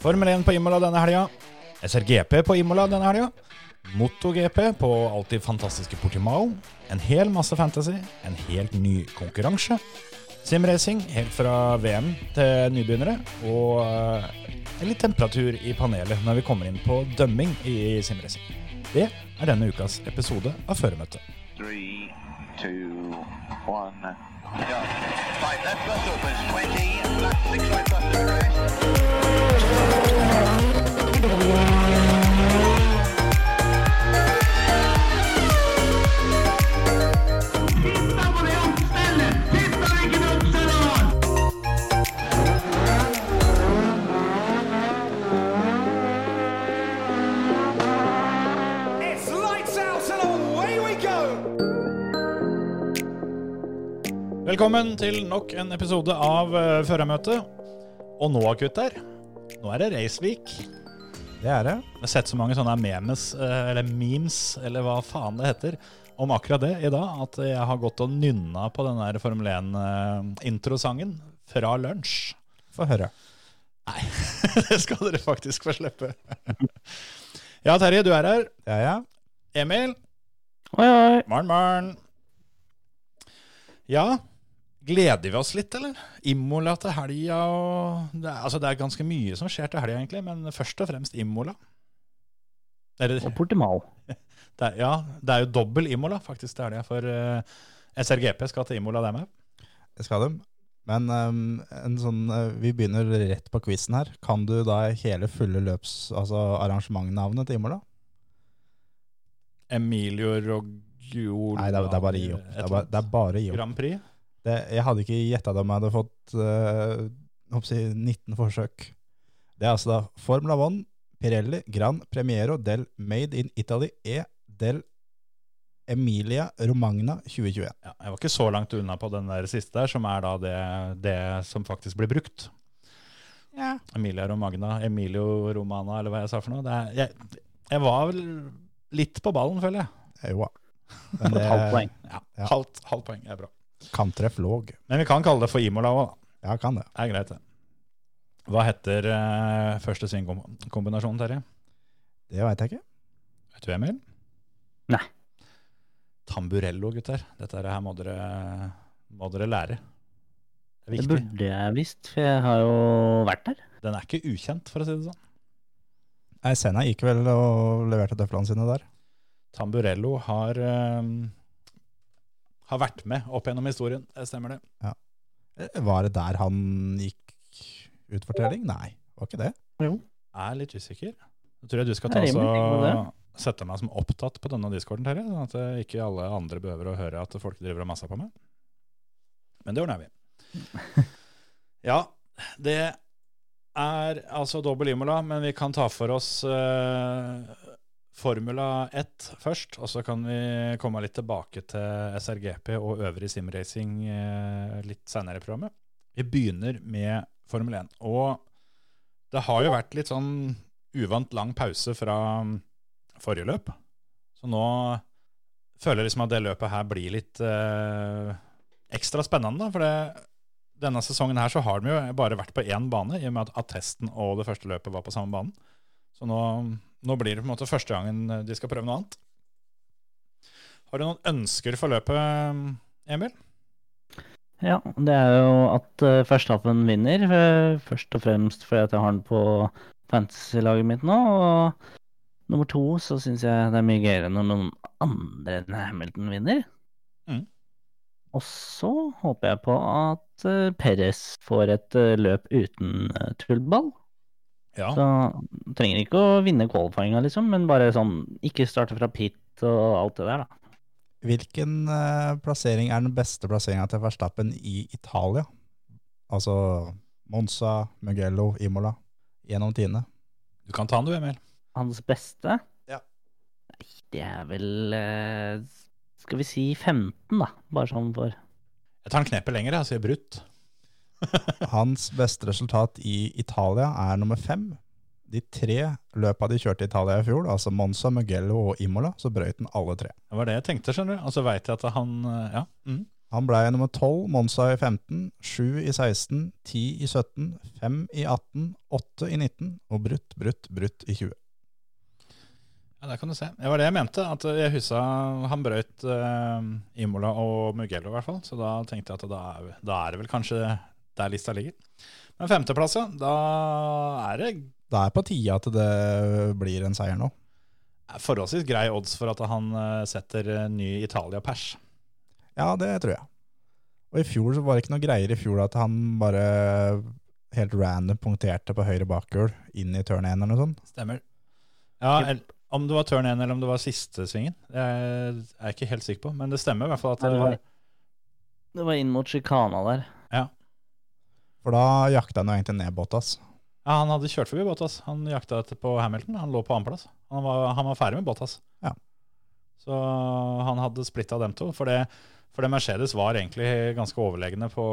Formel 1 på Imola denne helga. SRGP på Imola denne helga. MotoGP på alltid fantastiske Portimao. En hel masse fantasy. En helt ny konkurranse. Simracing helt fra VM til nybegynnere. Og en litt temperatur i panelet når vi kommer inn på dømming i simracing. Det er denne ukas episode av Føremøtet. Three, two, one. Go. Five left bus opens 20, left six right bus to rest. Velkommen til nok en episode av uh, Førermøtet. Og nå, gutter, nå er det Reisvik. Det er det. Jeg har sett så mange sånne memes, eh, eller memes, eller hva faen det heter, om akkurat det i dag, at jeg har gått og nynna på den der Formel 1-introsangen fra lunsj. Få høre. Nei, det skal dere faktisk få slippe. ja, Terje, du er her. Ja, ja. Emil. Oi, oi. Morn, morn. Ja, gleder vi oss litt, eller? Imola til helga og det er, Altså, det er ganske mye som skjer til helga, egentlig, men først og fremst Imola. Det, Og Portimao. det er, ja, det er jo dobbel Imola faktisk til helga, for uh, SRGP skal til Imola, dem òg. Det skal de. Men um, en sånn, uh, vi begynner rett på quizen her. Kan du da hele fulle løps, altså arrangementnavnet til Imola? Emilio Roggio Nei, det er, det er bare å gi opp. Det er bare, det er bare å gi opp. Grand Prix. Det, jeg hadde ikke gjetta det om jeg hadde fått uh, håper 19 forsøk. Det er altså da Formula One, Pirelli, Gran Premiero del Made in Italy E del Emilia Romagna 2021. Ja, jeg var ikke så langt unna på den der siste der, som er da det, det som faktisk blir brukt. Emilia Romagna, Emilio Romana, eller hva jeg sa for noe. Det er, jeg, jeg var vel litt på ballen, føler jeg. Jo da. Men halvt poeng. Ja, Ja. Halvt, halvt poeng er bra. Kantreff låg. Men vi kan kalle det for Imola òg, da. Ja, kan det. Det er greit, det. Hva heter uh, første svingkombinasjon, Terje? Det veit jeg ikke. Vet du, Emil? Nei. Tamburello, gutter. Dette her må dere, må dere lære. Det er Det burde jeg visst, for jeg har jo vært der. Den er ikke ukjent, for å si det sånn. Nei, Senna gikk vel og leverte tøflene sine der. Tamburello har, eh, har vært med opp gjennom historien. Det stemmer det. Ja. Var det der han gikk utfortelling? Nei, var ikke det. Jeg er litt usikker. Jeg tror jeg du skal ta så sette meg som opptatt på denne discorden, Terje. Sånn at eh, ikke alle andre behøver å høre at folk driver og masser på meg. Men det ordner vi. Ja, det er altså dobbel Imola, men vi kan ta for oss eh, Formula 1 først. Og så kan vi komme litt tilbake til SRGP og øvrig simracing eh, litt senere i programmet. Vi begynner med Formel 1. Og det har jo vært litt sånn uvant lang pause fra mm, forrige løp. Så nå føler jeg liksom at det løpet her blir litt eh, ekstra spennende. da, For det, denne sesongen her så har de jo bare vært på én bane, i og med at attesten og det første løpet var på samme banen. Så nå, nå blir det på en måte første gangen de skal prøve noe annet. Har du noen ønsker for løpet, Emil? Ja, det er jo at uh, førstehappen vinner, eh, først og fremst fordi at jeg har den på fantasy-laget mitt nå. Og nummer to så syns jeg det er mye gøyere når noen andre enn Hamilton vinner. Mm. Og så håper jeg på at uh, Perez får et uh, løp uten uh, tullball. Ja. Så trenger ikke å vinne qualifyinga, liksom, men bare sånn ikke starte fra pit og alt det der, da. Hvilken uh, plassering er den beste plasseringa til Verstappen i Italia? Altså Monza, Mugello, Imola, gjennom tiende. Du kan ta den du, Emil. Hans beste? Ja. Nei, det er vel uh, Skal vi si 15, da. Bare sånn for Jeg tar en knepet lenger, jeg sier brutt. Hans beste resultat i Italia er nummer fem. De tre løpa de kjørte i Italia i fjor, altså Monza, Mugello og Imola, så brøyt han alle tre. Det var det jeg tenkte, skjønner du. Og så veit jeg at han eh, Ja. Mm. Han ble nummer 12, Monza i 15, 7 i 16, 10 i 17, 5 i 18, 8 i 19 og brutt, brutt, brutt i 20. Ja, Der kan du se. Det var det jeg mente. at Jeg huska han brøyt eh, Imola og Mugello, i hvert fall. Så da tenkte jeg at da er, da er det vel kanskje der lista ligger. Men femteplass, ja. Da er det Da er på tide at det blir en seier nå. forholdsvis grei odds for at han eh, setter eh, ny Italia-pers. Ja, det tror jeg. Og i fjor så var det ikke noe greier i fjor at han bare helt random punkterte på høyre bakhjul inn i turn 1 eller noe sånt. Stemmer. Ja, eller, Om det var turn 1 eller om det var siste svingen, det er jeg ikke helt sikker på. Men det stemmer i hvert fall at det var- Det var inn mot sjikana der. For da jakta han jo egentlig ned Bottas. ja, han hadde kjørt forbi Bottas. Han jakta etter på Hamilton. Han lå på annenplass. Han, var- han var ferdig med Bottas. Ja. Så han hadde splitta dem to. For det, for det Mercedes var egentlig ganske overlegne på,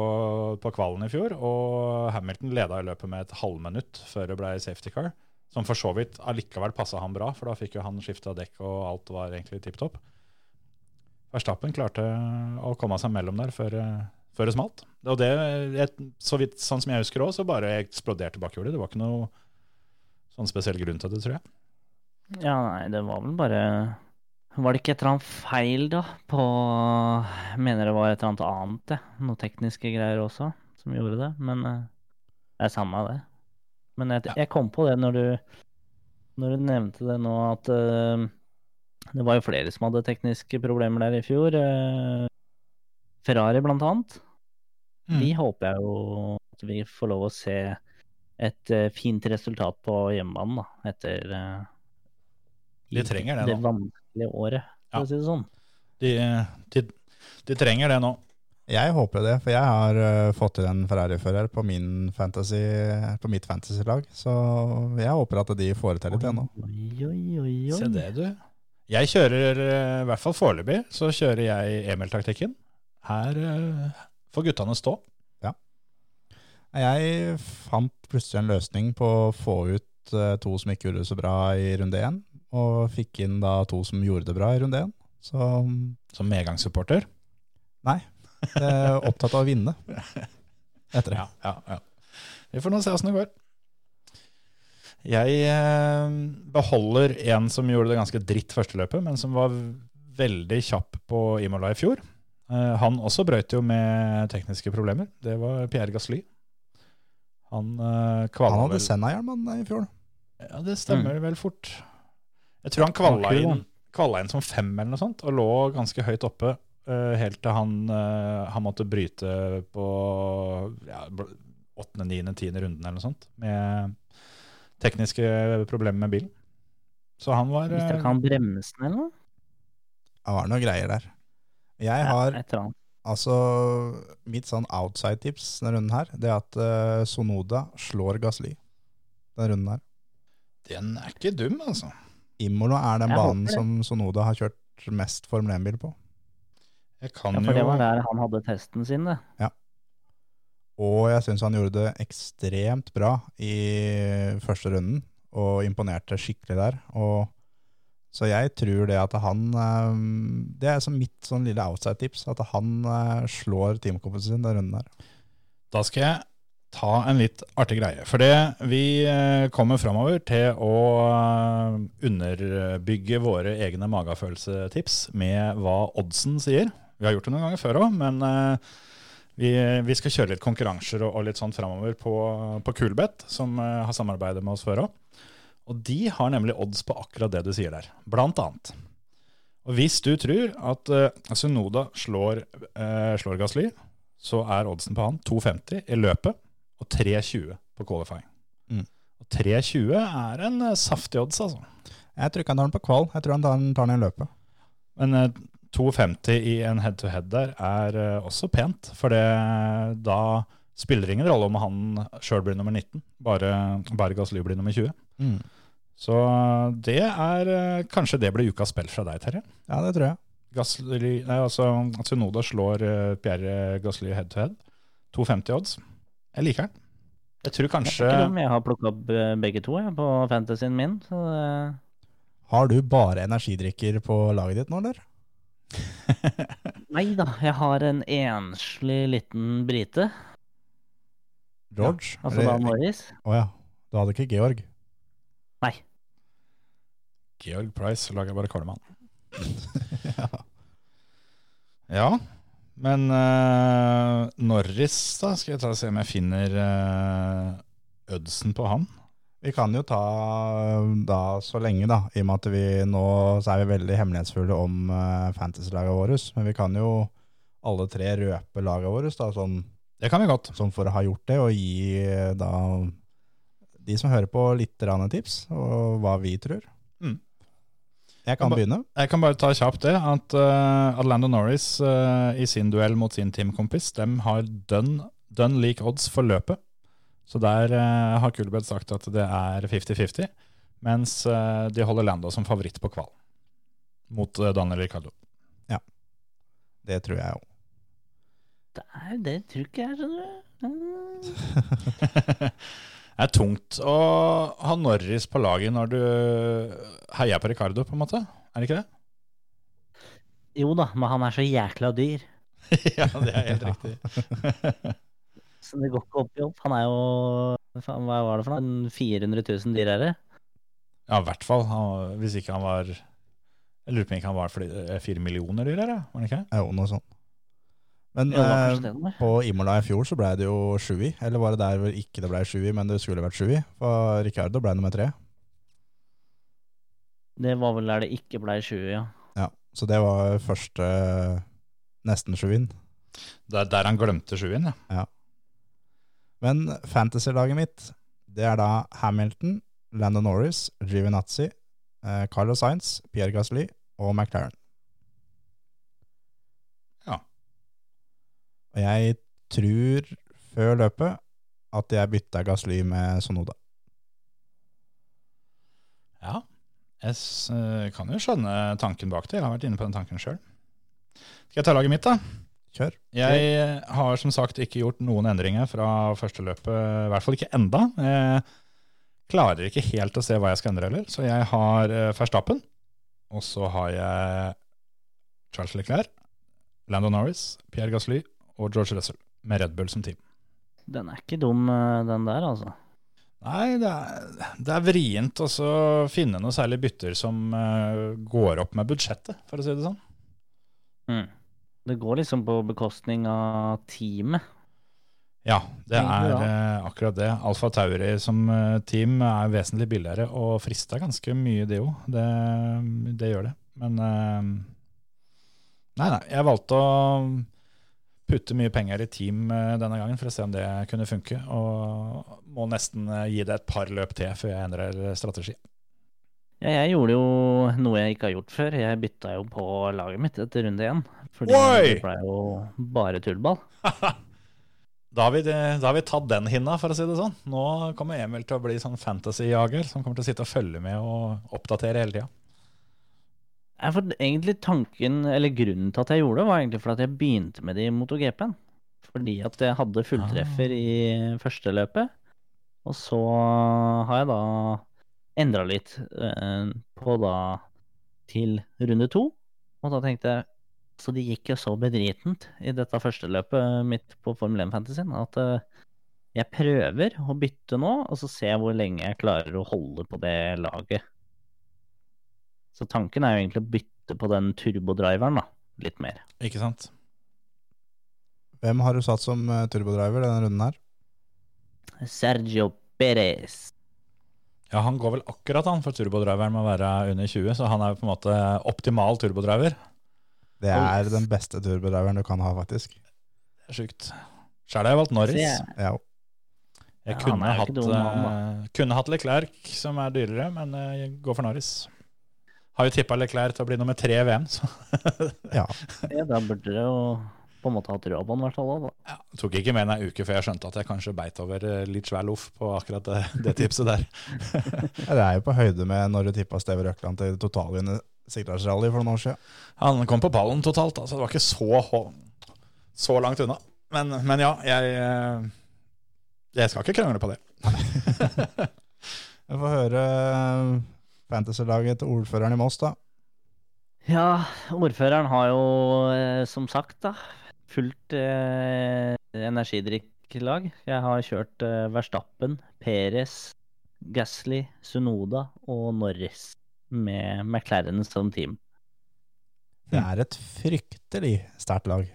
på kvalen i fjor. Og Hamilton leda i løpet med et halvminutt før det ble safety car. Som for så vidt allikevel passa han bra, for da fikk jo han skifta dekk, og alt var egentlig tipp topp. Verstappen klarte å komme seg mellom der før, eh, før det smalt. Og det, jeg, så vidt, sånn som jeg husker òg, så bare eksploderte bakhjulet. Det var ikke noe sånn spesiell grunn til det, tror jeg. Ja, nei, det var vel bare Var det ikke et eller annet feil, da, på Jeg mener det var et eller annet annet, det. Noen tekniske greier også, som gjorde det. Men eh, det er samme det. Men jeg, jeg kom på det når du Når du nevnte det nå, at uh, det var jo flere som hadde tekniske problemer der i fjor. Uh, Ferrari blant annet. Mm. De håper jeg jo at vi får lov å se et uh, fint resultat på hjemmebanen da, etter uh, De trenger det det nå. vanskelige året, for Ja. å si det sånn. De, de, de trenger det nå. Jeg håper det, for jeg har uh, fått til en Ferrari-fører på, fantasy, på mitt fantasy-lag. Så jeg håper at de får det til litt ennå. Se det, du. Jeg kjører, i hvert fall foreløpig, så kjører jeg Emil-taktikken. Her får guttene stå. Ja. Jeg fant plutselig en løsning på å få ut eh, to som ikke gjorde det så bra i runde én, og fikk inn da to som gjorde det bra i runde én. Så Som medgangssupporter. nei, opptatt av å vinne etter det. Ja, ja, ja. Vi får nå se åssen det går. Jeg eh, beholder en som gjorde det ganske dritt første løpet, men som var veldig kjapp på Imola i fjor. Eh, han også brøyt jo med tekniske problemer. Det var Pierre Gasly. Han uh, Han hadde Senna-hjelm i fjor. Ja, det stemmer vel fort. Jeg tror han kvala inn, kvala inn som fem eller noe sånt, og lå ganske høyt oppe eh, helt til han, eh, han måtte bryte på åttende, niende, tiende runden eller noe sånt, med tekniske problemer med bilen. Så han var Hvis eh, dere kan bremse den eller noe? Det var noe greier der. Jeg har altså Mitt sånn outside-tips denne runden her, det er at uh, Sonoda slår Gasly denne runden her. Den er ikke dum, altså. Imola er den Jeg banen som Sonoda har kjørt mest Formel 1-bil på. Jeg kan Ja, for det var der han hadde testen sin, det. Og jeg syns han gjorde det ekstremt bra i første runden, og imponerte skikkelig der. Og, så jeg tror det at han eh, Det er mitt sånn lille outside-tips, at han eh, slår teamkompisen sin den runden her. Da skal jeg ta en litt artig greie. For det vi eh, kommer framover til å underbygge våre egne magefølelsetips med hva oddsen sier. Vi har gjort det noen ganger før òg, men vi, vi skal kjøre litt konkurranser og, og litt sånn framover på, på Coolbet, som har samarbeidet med oss før òg. Og de har nemlig odds på akkurat det du sier der, blant annet. Og hvis du tror at uh, Sunoda slår, uh, slår Gasly, så er oddsen på han 2,50 i løpet og 3,20 på qualifying. Mm. Og 3,20 er en uh, saftig odds, altså. Jeg tror ikke han tar den på kval, jeg tror han tar den, tar den i løpet. Men uh, 2,50 i en head-to-head der er også pent, for det, da spiller det ingen rolle om han sjøl blir nummer 19, bare, bare Gasly blir nummer 20. Så det er eh, Kanskje det blir ukas spill fra deg, Terje. Ja, det tror jeg. Gasly, nei, altså, Sunoda slår eh, Pierre Gasly head to head. 2,50 odds. Jeg liker den. Jeg tror kanskje Jeg, ikke om jeg har plukka opp eh, begge to jeg, på fantasyen min. Så det, Har du bare energidrikker på laget ditt nå, eller? Nei da, jeg har en enslig liten brite. George? Altså da Morris. Å oh, ja. Du hadde ikke Georg? Nei. Georg Price så lager jeg bare Karlemann. ja. Ja, men uh, Norris, da? Skal jeg ta og se om jeg finner uh, Ødsen på han? Vi kan jo ta da så lenge, da, i og med at vi nå så er vi veldig hemmelighetsfulle om uh, fantasy-laget vårt. Men vi kan jo alle tre røpe laget vårt, da, sånn, Det kan vi godt. sånn for å ha gjort det, og gi eh, da de som hører på, litt tips, og hva vi tror. Jeg kan begynne. Jeg kan bare ta kjapt det, at uh, Atlanta Norris uh, i sin duell mot sin teamkompis, de har dønn, dønn lik odds for løpet. Så der uh, har Kulbeth sagt at det er 50-50, mens eh, de holder Lando som favoritt på kval. Mot eh, Daniel Ricardo. Ja, Det tror jeg òg. Det, er, det trykket jeg, skjønner du. Det er tungt å ha Norris på laget når du heier på Ricardo, på en måte. Er det ikke det? Jo da, men han er så jækla dyr. ja, det er helt riktig. Så det går ikke opp i opp. Han er jo Hva var det for noe? 400 000 dyrere? Ja, i hvert fall. Han, hvis ikke han var Jeg lurer på om ikke han var eh, fire millioner dyrere, var det ikke? Jo, noe sånt. Men Ja, eh, på Imola i fjor så ble det jo sjuy. Eller var det der hvor ikke det ble sjuy, men det skulle vært sjuy? For Ricardo ble nummer tre. Det var vel der det ikke ble 20, ja. Ja, så det var første nesten sjuin. Det er der han glemte sjuen, ja. ja. Men fantasy-laget mitt, det er da Hamilton, Landon Norris, Givinazzi, eh, Carlos Sainz, Pierre Gasly og McLaren. Ja. Og jeg tror før løpet at jeg bytta Gasly med Sonoda. Ja. Jeg eh, kan jo skjønne tanken bak det. Jeg har vært inne på den tanken sjøl. Skal jeg ta laget mitt, da? Kjør. Jeg har som sagt ikke gjort noen endringer fra første løpet, i hvert fall ikke enda. Jeg klarer ikke helt å se hva jeg skal endre heller, så jeg har eh, Verstappen. Og så har jeg Charles Leclerc, Lando Norris, Pierre Gasly og George Russell med Red Bull som team. Den er ikke dum, eh, den der, altså. Nei, det er, det er vrient å finne noe særlig bytter som uh, går opp med budsjettet, for å si det sånn. Mm. Det går liksom på bekostning av teamet. Ja, det er uh, akkurat det. Alfa Tauri som uh, team er vesentlig billigere og frister ganske mye, det òg. Det, det gjør det. Men Nei, nei. Jeg valgte å putte mye penger i team eh, denne gangen for å se om det kunne funke. Og må nesten eh, gi det et par løp til før jeg endrer strategi. Ja, jeg gjorde jo noe jeg ikke har gjort før. Jeg bytta jo på laget mitt etter runde én. Fordi Oi! det ble jo bare tullball. Da har, vi, da har vi tatt den hinna, for å si det sånn. Nå kommer Emil til å bli sånn fantasy-jager som kommer til å sitte og følge med og oppdatere hele tida. Ja, for egentlig tanken, eller grunnen til at jeg gjorde det, var egentlig fordi at jeg begynte med det i MotoGP-en. Fordi at jeg hadde fulltreffer i første løpet. Og så har jeg da endra litt eh, på da til runde to. Og da tenkte jeg Så det gikk jo så bedritent i dette første løpet mitt på Formel 1 Fantasyen at eh, jeg prøver å bytte nå, og så ser jeg hvor lenge jeg klarer å holde på det laget. Så tanken er jo egentlig å bytte på den turbodriveren, da. Litt mer. Ikke sant? Hvem har du satt som eh, turbodriver denne runden her? Sergio Perez. Ja, han går vel akkurat han for turbodriveren med å være under 20, så han er jo på en måte optimal turbodriver. Det er den beste turbodriveren du kan ha, faktisk. Det er sjukt. Sjæl har jeg valgt Norris. Ja, Jeg Ja, kunne, hatt, dum, han, eh, kunne hatt Leclerc, som er dyrere, men eh, jeg går for Norris. Har jo tippa Leclerc til å bli nummer tre i VM, så ja. Ja, da burde det jo på en måte hatt trua på den, i hvert fall. ja, tok ikke mer enn ei uke før jeg skjønte at jeg kanskje beit over eh, litt svær loff på akkurat det, det tipset der. Ja, Det er jo på høyde med når du tippa Steve Røkland til totalvinner Sigdalsrally for noen år siden. Han kom på pallen totalt, altså det var ikke så, så langt unna. Men, men ja, jeg, eh, jeg skal ikke krangle på det. Vi får høre eh, fantasy-laget til ordføreren i Moss, da. Ja, ordføreren har jo eh, som sagt da fullt eh, energidrikklag. Jeg har kjørt eh, Verstappen, Perez, Gasly, Sunoda og Norris med McLaren som team. Det er et fryktelig sterkt lag.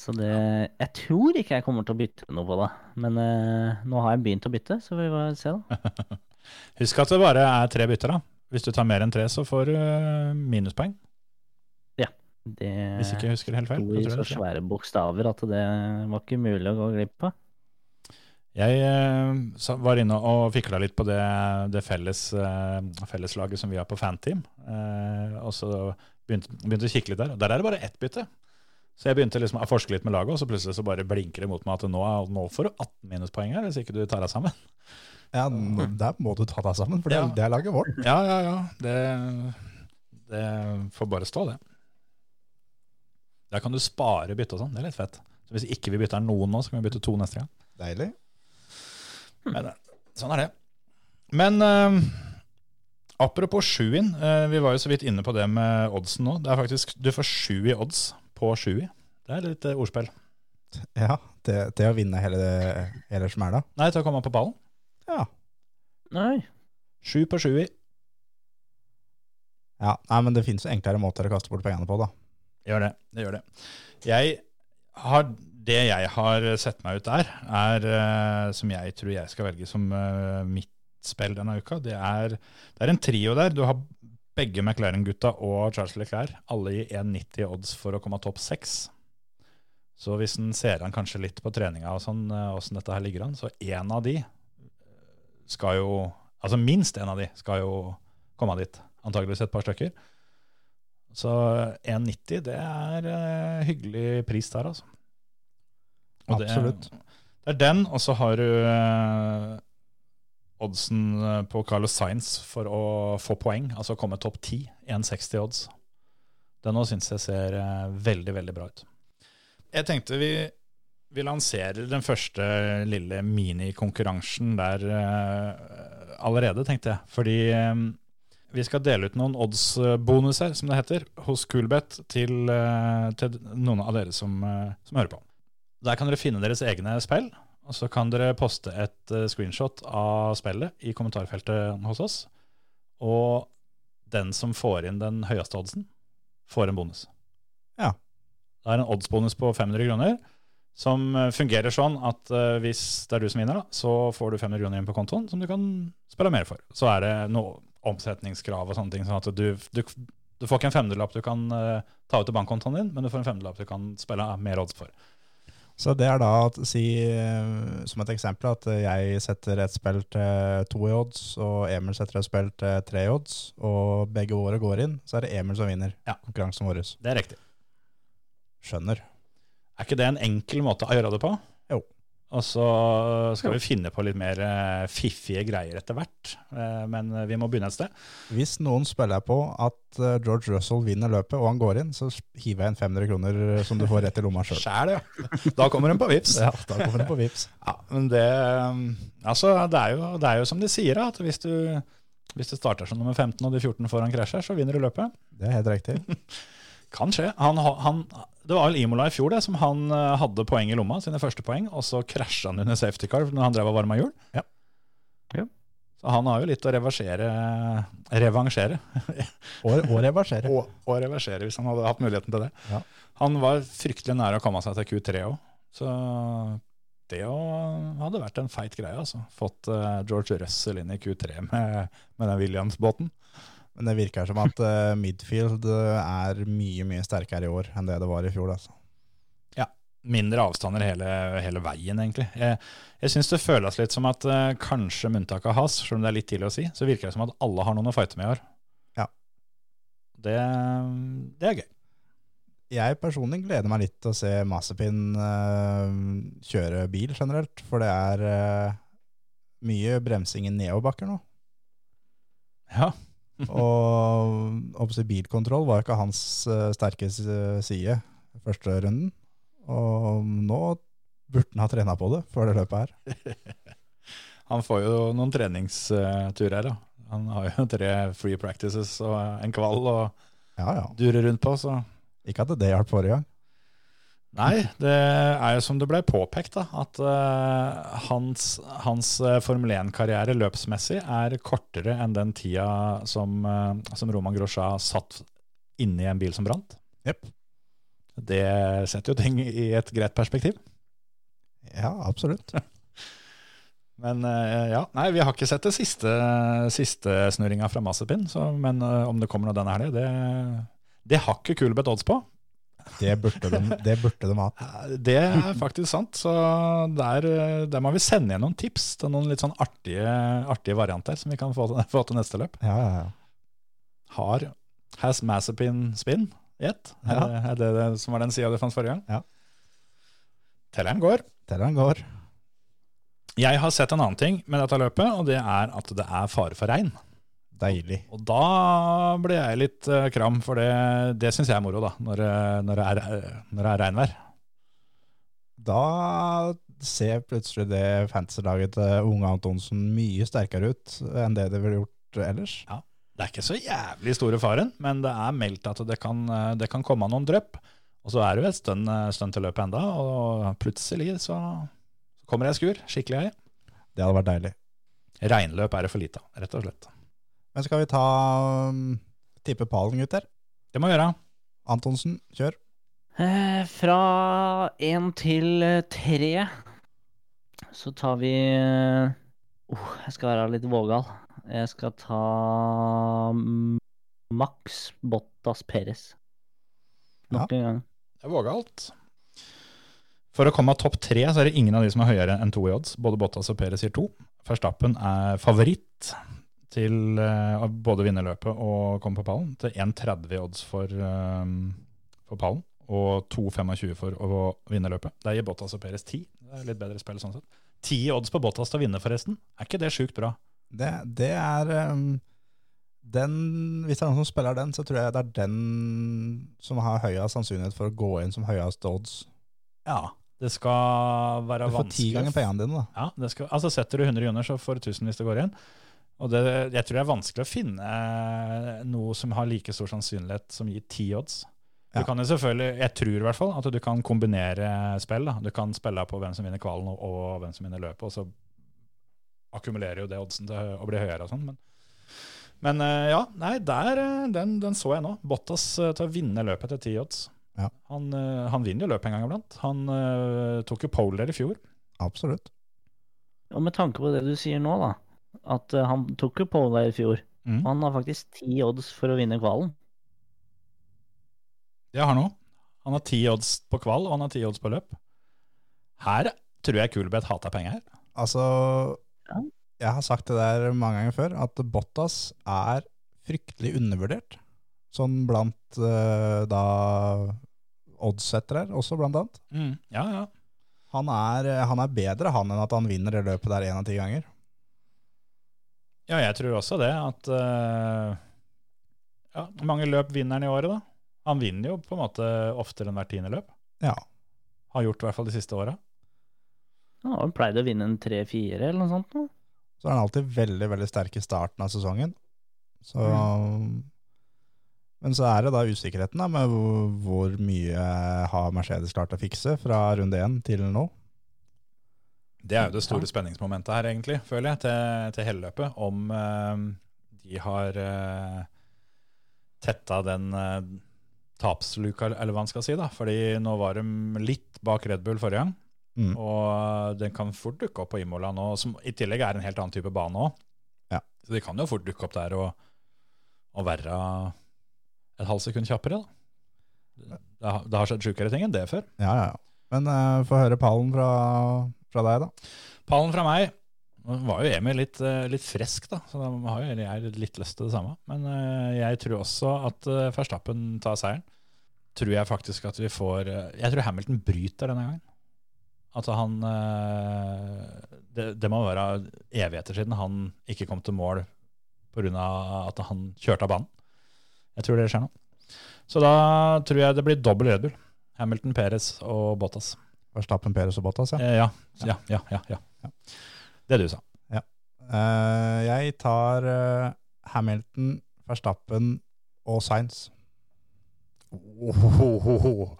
Så det Jeg tror ikke jeg kommer til å bytte noe på det. Men eh, nå har jeg begynt å bytte, så vi får se, da. Husk at det bare er tre bytter, da. Hvis du tar mer enn tre, så får du minuspoeng. minuspoeng. Det Hvis ikke jeg husker det helt feil. sto Det i så svære bokstaver at det var ikke mulig å gå glipp av. Jeg eh, var inne og fikla litt på det, det felles, eh, felleslaget som vi har på Fanteam. Eh, og så begynte, begynte å kikke litt der. Der er det bare ett bytte. Så jeg begynte liksom å forske litt med laget, og så plutselig så bare blinker det mot meg at nå, nå får du 18 minuspoeng her, hvis ikke du tar deg sammen. Ja, Der må du ta deg sammen, for det, Ja. det er laget vårt. Ja, ja, ja. Det, det får bare stå, det. Der kan du spare bytte og sånn. Det er litt fett. Så hvis ikke vi bytter noen nå, så kan vi bytte to neste gang. Deilig. Men eh, sånn er det. Men uh, apropos sjuin, uh, vi var jo så vidt inne på det med oddsen nå. Det er faktisk, Du får sju i odds på sju i. Det er litt uh, ordspill. Ja, det, det å vinne hele, det, hele smæla. Nei, til å komme på ballen. Ja. Nei. Sju på sju i. ja. Nei, men det finnes enklere måter å kaste bort pengene på, da. Gjør det. Det gjør det. Jeg har, det jeg har sett meg ut der, er, uh, som jeg tror jeg skal velge som uh, mitt spill denne uka, det er, det er en trio der. Du har begge McLaren-gutta og Charles Leclerc, alle i 1,90 odds for å komme topp seks. Så hvis en ser an kanskje litt på treninga og sånn, eh, åssen dette her ligger an, så én av de skal jo Altså minst én av de skal jo komme dit. Antageligvis et par stykker. Så 1,90 det er uh, hyggelig pris der, altså. Og Absolutt. Det er den, og så har du uh, oddsen eh, på Carlos Sainz for å få poeng, altså komme topp 10. 1,60 odds. Den nå syns jeg ser uh, veldig, veldig bra ut. Jeg tenkte vi, vi lanserer den første lille minikonkurransen der uh, allerede, tenkte jeg. Fordi eh, vi skal dele ut noen odds-bonuser, som det heter, hos Coolbet til, uh, til noen av dere som, uh, som hører på. Der kan dere finne deres egne spill, og så kan dere poste et screenshot av spillet i kommentarfeltet hos oss. Og den som får inn den høyeste oddsen, får en bonus. Ja. Det er en oddsbonus på 500 kroner, som eh, fungerer sånn at uh, hvis det er du som vinner, da, så får du 500 kroner inn på kontoen som du kan spille mer for. Så er det noe omsetningskrav og sånne ting, sånn at du, du, du får ikke en femdelapp du kan uh, ta ut til bankkontoen din, men du får en femdelapp du kan spille mer odds for. Så det er da å si, som et eksempel, at jeg setter et spill til to i odds, og Emil setter et spill til tre i odds, og begge våre går inn, så er det Emil som vinner Ja. konkurransen vår. Det er riktig. Skjønner. Er ikke det en enkel måte å gjøre det på? Jo. Og så skal vi finne på litt mer eh, fiffige greier etter hvert. Eh, men vi må begynne et sted. Hvis noen spiller på at eh, George Russell vinner løpet, og han går inn, så hiver jeg inn 500 kroner som du får rett i lomma sjøl. Sjæl, ja. Da kommer hun på vips. Ja, da kommer hun på vips. Ja, men det Altså, det er jo, det er jo som de sier, at hvis du, hvis du starter som nummer 15 og de 14 foran krasjer, så vinner du løpet. Det er helt riktig. Kan skje. Han, han, det var vel Imola i fjor det, som han eh, hadde poeng i lomma, sine første poeng, og så krasja han under safety car når han drev og varma hjul. Ja. Ja. Så han har jo litt å reversere Revansjere. Og, og reversere. Og, og reversere, hvis han hadde hatt muligheten til det. Ja. Han var fryktelig nær å komme seg til Q3 òg, så det jo hadde vært en feit greie. altså. Fått eh, George Russell inn i Q3 med, med den Williams-båten. Men det virker som at uh, midfield eh, er mye, mye sterkere i år enn det det var i fjor. Altså. Mindre avstander hele, hele veien, egentlig. Jeg, jeg syns det føles litt som at uh, kanskje med unntak av Has, selv om det er litt tidlig å si, så virker det som at alle har noen å fighte med i år. Ja. Det, det er gøy. Jeg personlig gleder meg litt til å se Mazepin uh, kjøre bil generelt, for det er mye bremsing i nedoverbakker nå. Ja. Og bilkontroll var ikke hans eh, sterke side første runden. Og nå burde han ha trena på det før det løpet her. Han får jo noen treningsturer, da. Han har jo tre free practices og en kvall og Ja, ja. dure rundt på, så Ikke at det hjalp forrige gang. Nei, det er jo som det ble påpekt, da, at uh, hans, hans eh, Formel 1-karriere løpsmessig er kortere enn den tida som, uh, som Roman Grosja satt inni en bil som brant. Yep. Det setter jo ting i et greit perspektiv. Ja, absolutt. Men uh, ja, nei, vi har ikke sett det siste, siste snurringa fra Mazepin, så, men om det kommer noe denne helga, det, det har ikke Kulbeth odds på. Det burde de, det burde de. Eh, Det er faktisk sant, så der, eh, der må vi sende igjen noen tips til noen litt sånn artige, artige varianter som vi kan få, få til neste løp. Ja, ja, ja. Har Has Massapin spin? Gjett? Er, Ja. det- er det det som var den sida du fant forrige gang? Ja. Telleren går. Telleren går. Jeg har sett en annen ting med dette løpet, og det er at det er fare for regn. Deilig. Og da ble jeg litt eh, kram, for det, det syns jeg er moro, da, når, eh, når, det er, eh, når det er regnvær. Da ser plutselig det fantasy-laget til Unge Antonsen mye sterkere ut enn det det ville gjort ellers. Ja. Det er ikke så jævlig store faren, men det er meldt at det kan, det kan komme noen drypp. Og så er det jo et stund, stund til løpet enda, og plutselig så kommer det jeg skur. Skikkelig høy. Det hadde vært deilig. Regnløp er det for lite av, rett og slett. Men skal vi ta um, tippe pallen, gutter? Det må vi gjøre. Antonsen, kjør. Eh, fra én til eh, tre så tar vi eh, oh, Jeg skal være litt vågal. Jeg skal ta mm, Max Bottas Perez. Nok en gang. Det er vågalt. For å komme av topp tre, så er det ingen av de som er høyere enn to i odds. Både Bottas og Perez sier to. Verstappen er favoritt til både å både vinne løpet og komme på pallen. Til 1,30 odds for, um, for pallen, og 2,25 for å vinne løpet. Der gir Bottas og Peres 10. Det er litt bedre spill sånn sett. 10 odds på Bottas til å vinne, forresten. Er ikke det sjukt bra? Det, det er um, den, Hvis det er noen som spiller den, så tror jeg det er den som har høyest sannsynlighet for å gå inn som høyest odds. Ja. Det skal være vanskelig. Du får ti ganger pengene dine, da. Ja, det skal, altså Setter du 100 joner, så får du 1000 hvis det går igjen. Og det, jeg tror det er vanskelig å finne eh, noe som har like stor sannsynlighet som gir ti odds. Du Ja. kan jo selvfølgelig, Jeg tror i hvert fall at du kan kombinere spill. da. Du kan spille på hvem som vinner kvalen og, og hvem som vinner løpet, og så akkumulerer jo det oddsen til å bli høyere og sånn. Men, men eh, ja, nei, der, eh, den, den så jeg nå. Bottas til å vinne løpet til ti odds. Ja. Han, han vinner jo løpet en gang iblant. Han uh, tok jo pole der i fjor. Absolutt. Og med tanke på det du sier nå, da, at eh, han tok jo pole der i fjor. Mm. Og han har faktisk ti odds for å vinne kvalen. Det har han òg. Han har ti odds på kval, og han har ti odds på løp. Her tror jeg Kulbeth hater penger. her. Altså, Ja. jeg har sagt det der mange ganger før, at Bottas er fryktelig undervurdert. Sånn blant uh, da oddsettere også, blant annet. Ja, ja. Han er, han er bedre han enn at han vinner det løpet der én av ti ganger. Ja, jeg tror også det. At uh, ja, mange løp vinner han i året, da? Han vinner jo på en måte oftere enn hvert tiende løp. Ja. Har gjort i hvert fall de siste åra. Han pleide å vinne en tre-fire eller noe sånt. Da. Så er han alltid veldig, veldig sterk i starten av sesongen. Så Men så er det da usikkerheten da, med hvor, hvor mye har Mercedes klart å fikse fra runde én til nå. Det er jo det store spenningsmomentet her, egentlig, føler jeg, til, til hele løpet. Om eh, de har uh, tetta den uh, tapsluka, eller hva man skal si. da. Fordi nå var de litt bak Red Bull forrige gang. Mm. Og den kan fort dukke opp på Imola nå, som i tillegg er en helt annen type bane òg. Ja. Så de kan jo fort dukke opp der og, og være et halvt sekund kjappere. da. Det har, det har skjedd sjukere ting enn det før. Ja, ja, ja. Men uh, få høre pallen fra, fra deg, da. Pallen fra meg var jo Emil litt, eh, litt frisk, da, så da har jo jeg litt lyst til det samme. Men eh, jeg tror også at uh, Verstappen tar seieren. Tror jeg faktisk at vi får eh, Jeg tror Hamilton bryter denne gangen. At han eh, det, det må være evigheter siden han ikke kom til mål pga. at han kjørte av banen. Jeg tror det skjer nå. Så da tror jeg det blir dobbel Red Bull. Hamilton, Perez og Bottas. Verstappen, Perez og Bottas, ja. Eh, ja. Ja, ja, ja, ja. Det du sa. Eh, jeg tar eh, Hamilton, Verstappen og Sainz. Ohohoho.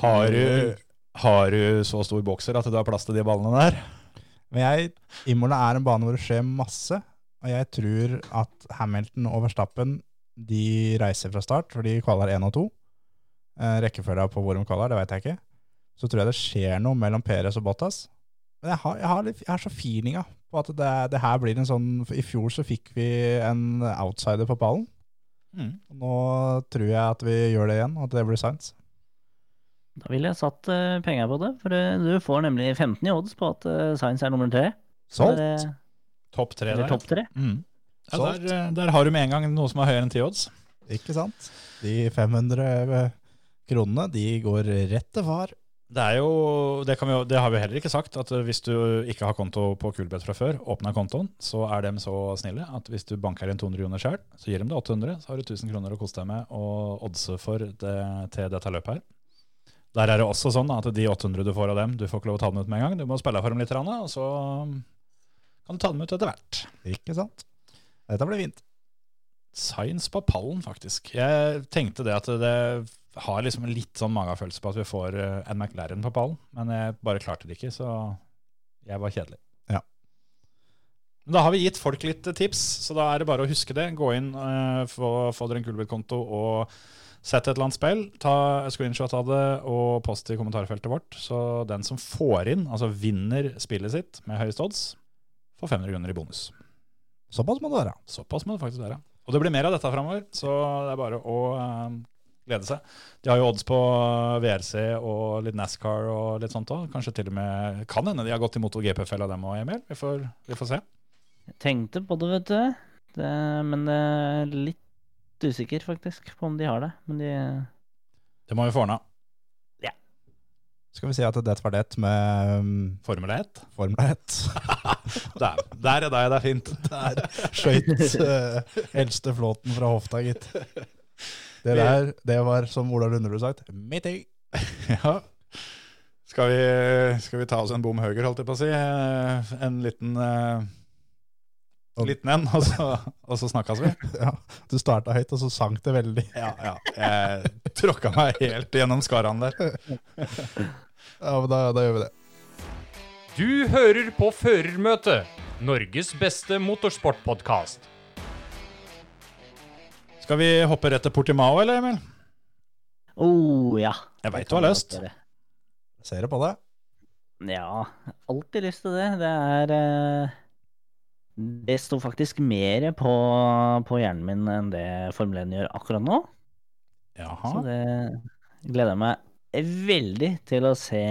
Har du, har du så stor bokser at du har plass til de ballene der? Men jeg, Imola er en bane hvor det skjer masse, og jeg tror at Hamilton og Verstappen de reiser fra start, for de kvaler 1 og 2. Eh, rekkefølga på hvor de kvaler, det vet jeg ikke. Så tror jeg det skjer noe mellom Perez og Bottas. Men jeg har, jeg har, litt, jeg har så feelinga på at det, det her blir en sånn I fjor så fikk vi en outsider på pallen. Mm. Nå tror jeg at vi gjør det igjen, og at det blir Sainz. Da ville jeg satt uh, penger på det, for uh, du får nemlig 15 i odds på at uh, Science er nummer tre. Solgt! Det Topp tre der. topp tre. Mm. Ja, der, der har du med en gang noe som er høyere enn ti odds. Ikke sant? De 500 kronene, de går rett til far. Det er jo, det, jo- det har vi heller ikke sagt, at hvis du ikke har konto på Kulbeth fra før, åpner kontoen, så er de så snille at hvis du banker inn 200 kroner sjøl, så gir de deg 800, så har du 1000 kroner å kose deg med og oddse for det, til dette løpet her. Der er det også sånn at de 800 du får av dem, du får ikke lov å ta dem ut med en gang. Du må spille for dem litt, og så kan du ta dem ut etter hvert. Ikke sant? Dette blir fint. Science på pallen, faktisk. Jeg tenkte det at det har liksom litt sånn magefølelse på at vi får eh, en McLaren på pallen, men jeg bare klarte det ikke, så jeg var kjedelig. Ja. Men da har vi gitt folk litt eh, tips, så da er det bare å huske det. Gå inn, eh, få, få dere en Kulbeth-konto og sett et eller annet spill. Ta screenshot av det og post i kommentarfeltet vårt. Så den som får inn, altså vinner spillet sitt med høyest odds, får 500 kroner i bonus. Såpass må det være. Såpass må det faktisk være. Og det blir mer av dette framover, så det er bare å eh, glede seg. De har jo odds på VRC og litt NASCAR og litt sånt òg. Kanskje til og med Kan hende de har gått i MotoGP-fella dem òg, Emil. Vi får, vi får se. Jeg tenkte på det, vet du. Det, men det er litt usikker, faktisk, på om de har det. Men de Det må vi få ordna. Skal vi si at det var det med um, Formel 1. Formel 1. Der, der er deg, det er fint. Der skøyt uh, eldste flåten fra hofta, gitt. Det der, det var som Ola Lunderud sagt, meeting. Ja. Skal vi, skal vi ta oss en bom høyre, holdt jeg på å si? Eh, En liten En Liten en, og så, og så snakkes vi. Ja, du starta høyt, og så sank det veldig. Ja, ja. Jeg tråkka meg helt gjennom skarene der. Ja, men da, da gjør vi det. Du hører på Førermøtet, Norges beste motorsportpodkast. Skal vi hoppe rett til Portimao, eller, Emil? Oh, ja. Jeg veit du har lyst. Ser du på det? Ja, alltid lyst til det. Det er eh, Det står faktisk mer på, på hjernen min enn det Formel 1 gjør akkurat nå. Jaha. Så det gleder jeg meg veldig til å se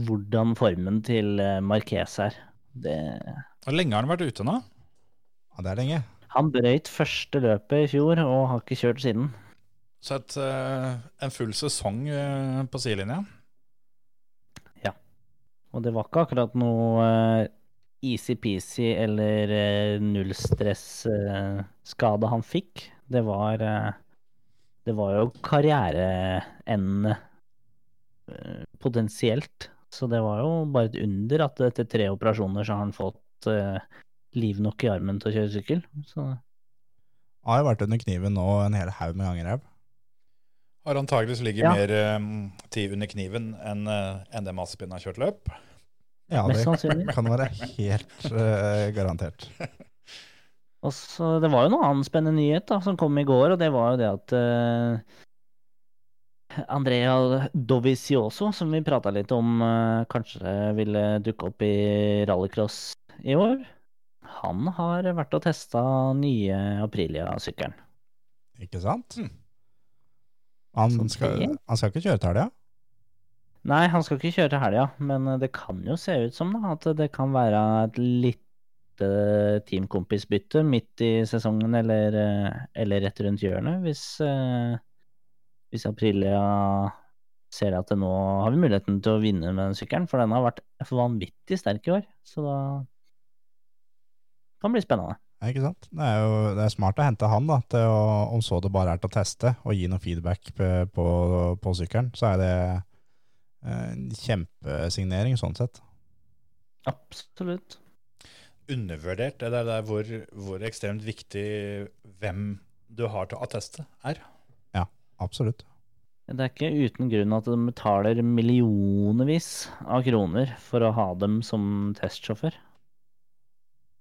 hvordan formen til eh, Marquez er. Det, Hvor lenge har han vært ute nå? Ja, det er lenge. Han brøyt første løpet i fjor og har ikke kjørt siden. Så et, eh, en full sesong eh, på sidelinja. Og det var ikke akkurat noe eh, easy-peasy eller nullstress-skade han fikk. Det var Det var jo karriereendende potensielt. Så det var jo bare et under at etter tre operasjoner så har han fått liv nok i armen til å kjøre sykkel. Så Han har jo vært under kniven nå en hel haug med ganger. Har antageligvis ligget Ja. mer um, tid under kniven enn uh, enn det Mazepin har kjørt løp. Ja, det kan være helt uh, garantert. Og så Det var jo noe annen spennende nyhet da, som kom i går, og det var jo det at uh, Andrea Dovizioso, som vi prata litt om uh, kanskje ville dukke opp i rallycross i år, han har vært og testa nye Aprilia-sykkelen. Ikke sant? Mm. Han skal, han skal ikke kjøre til helga? Nei, han skal ikke kjøre til helga, men det kan jo se ut som da, at det kan være et lite teamkompisbytte midt i sesongen eller, eller rett rundt hjørnet, hvis, eh, hvis Aprilia ser at nå har vi muligheten til å vinne med den sykkelen, for den har vært vanvittig sterk i år. Så da kan bli spennende. Ikke sant? Det er jo det er smart å hente han, da, til å, om så det bare er til å teste og gi noe feedback på, på, på sykkelen. Så er det eh, en kjempesignering sånn sett. Absolutt. undervurdert, det der, der hvor, hvor ekstremt viktig hvem du har til å atteste er. Absolutt. Det er ikke uten grunn at de betaler millionevis av kroner for å ha dem som testsjåfør.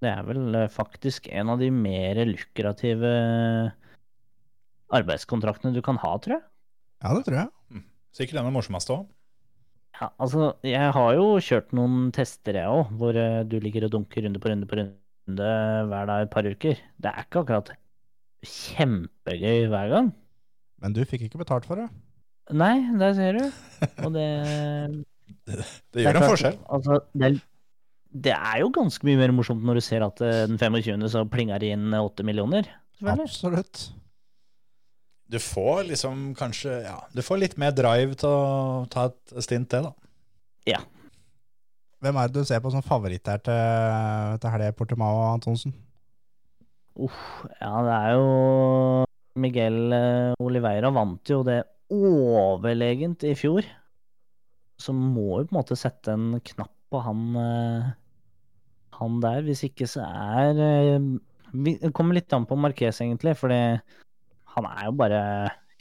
Det er vel eh, faktisk en av de mer lukrative arbeidskontraktene du kan ha, tror jeg. Ja, det tror jeg. Sikkert den er morsomst òg. Ja, altså, jeg har jo kjørt noen tester, jeg òg, hvor eh, du ligger og dunker runde på runde på runde hver dag et par uker. Det er ikke akkurat kjempegøy hver gang. Men du fikk ikke betalt for det. Nei, der ser du. Og det Det gjør er en forskjell. Altså, det, er, det er jo ganske mye mer morsomt når du ser at eh, den 25. så plinger det inn 8 millioner. Absolutt. Du får liksom kanskje Ja, du får litt mer drive til å ta et stint, til, da. Hvem er det du ser på som favoritt her til, til helga, Portimao Antonsen? Uff, ja, det er jo Miguel eh, Oliveira vant jo det overlegent i fjor. Så må jo på en måte sette en knapp på han eh, han der. Hvis ikke så er eh, Det kommer litt an på Marques, egentlig, Fordi han er jo bare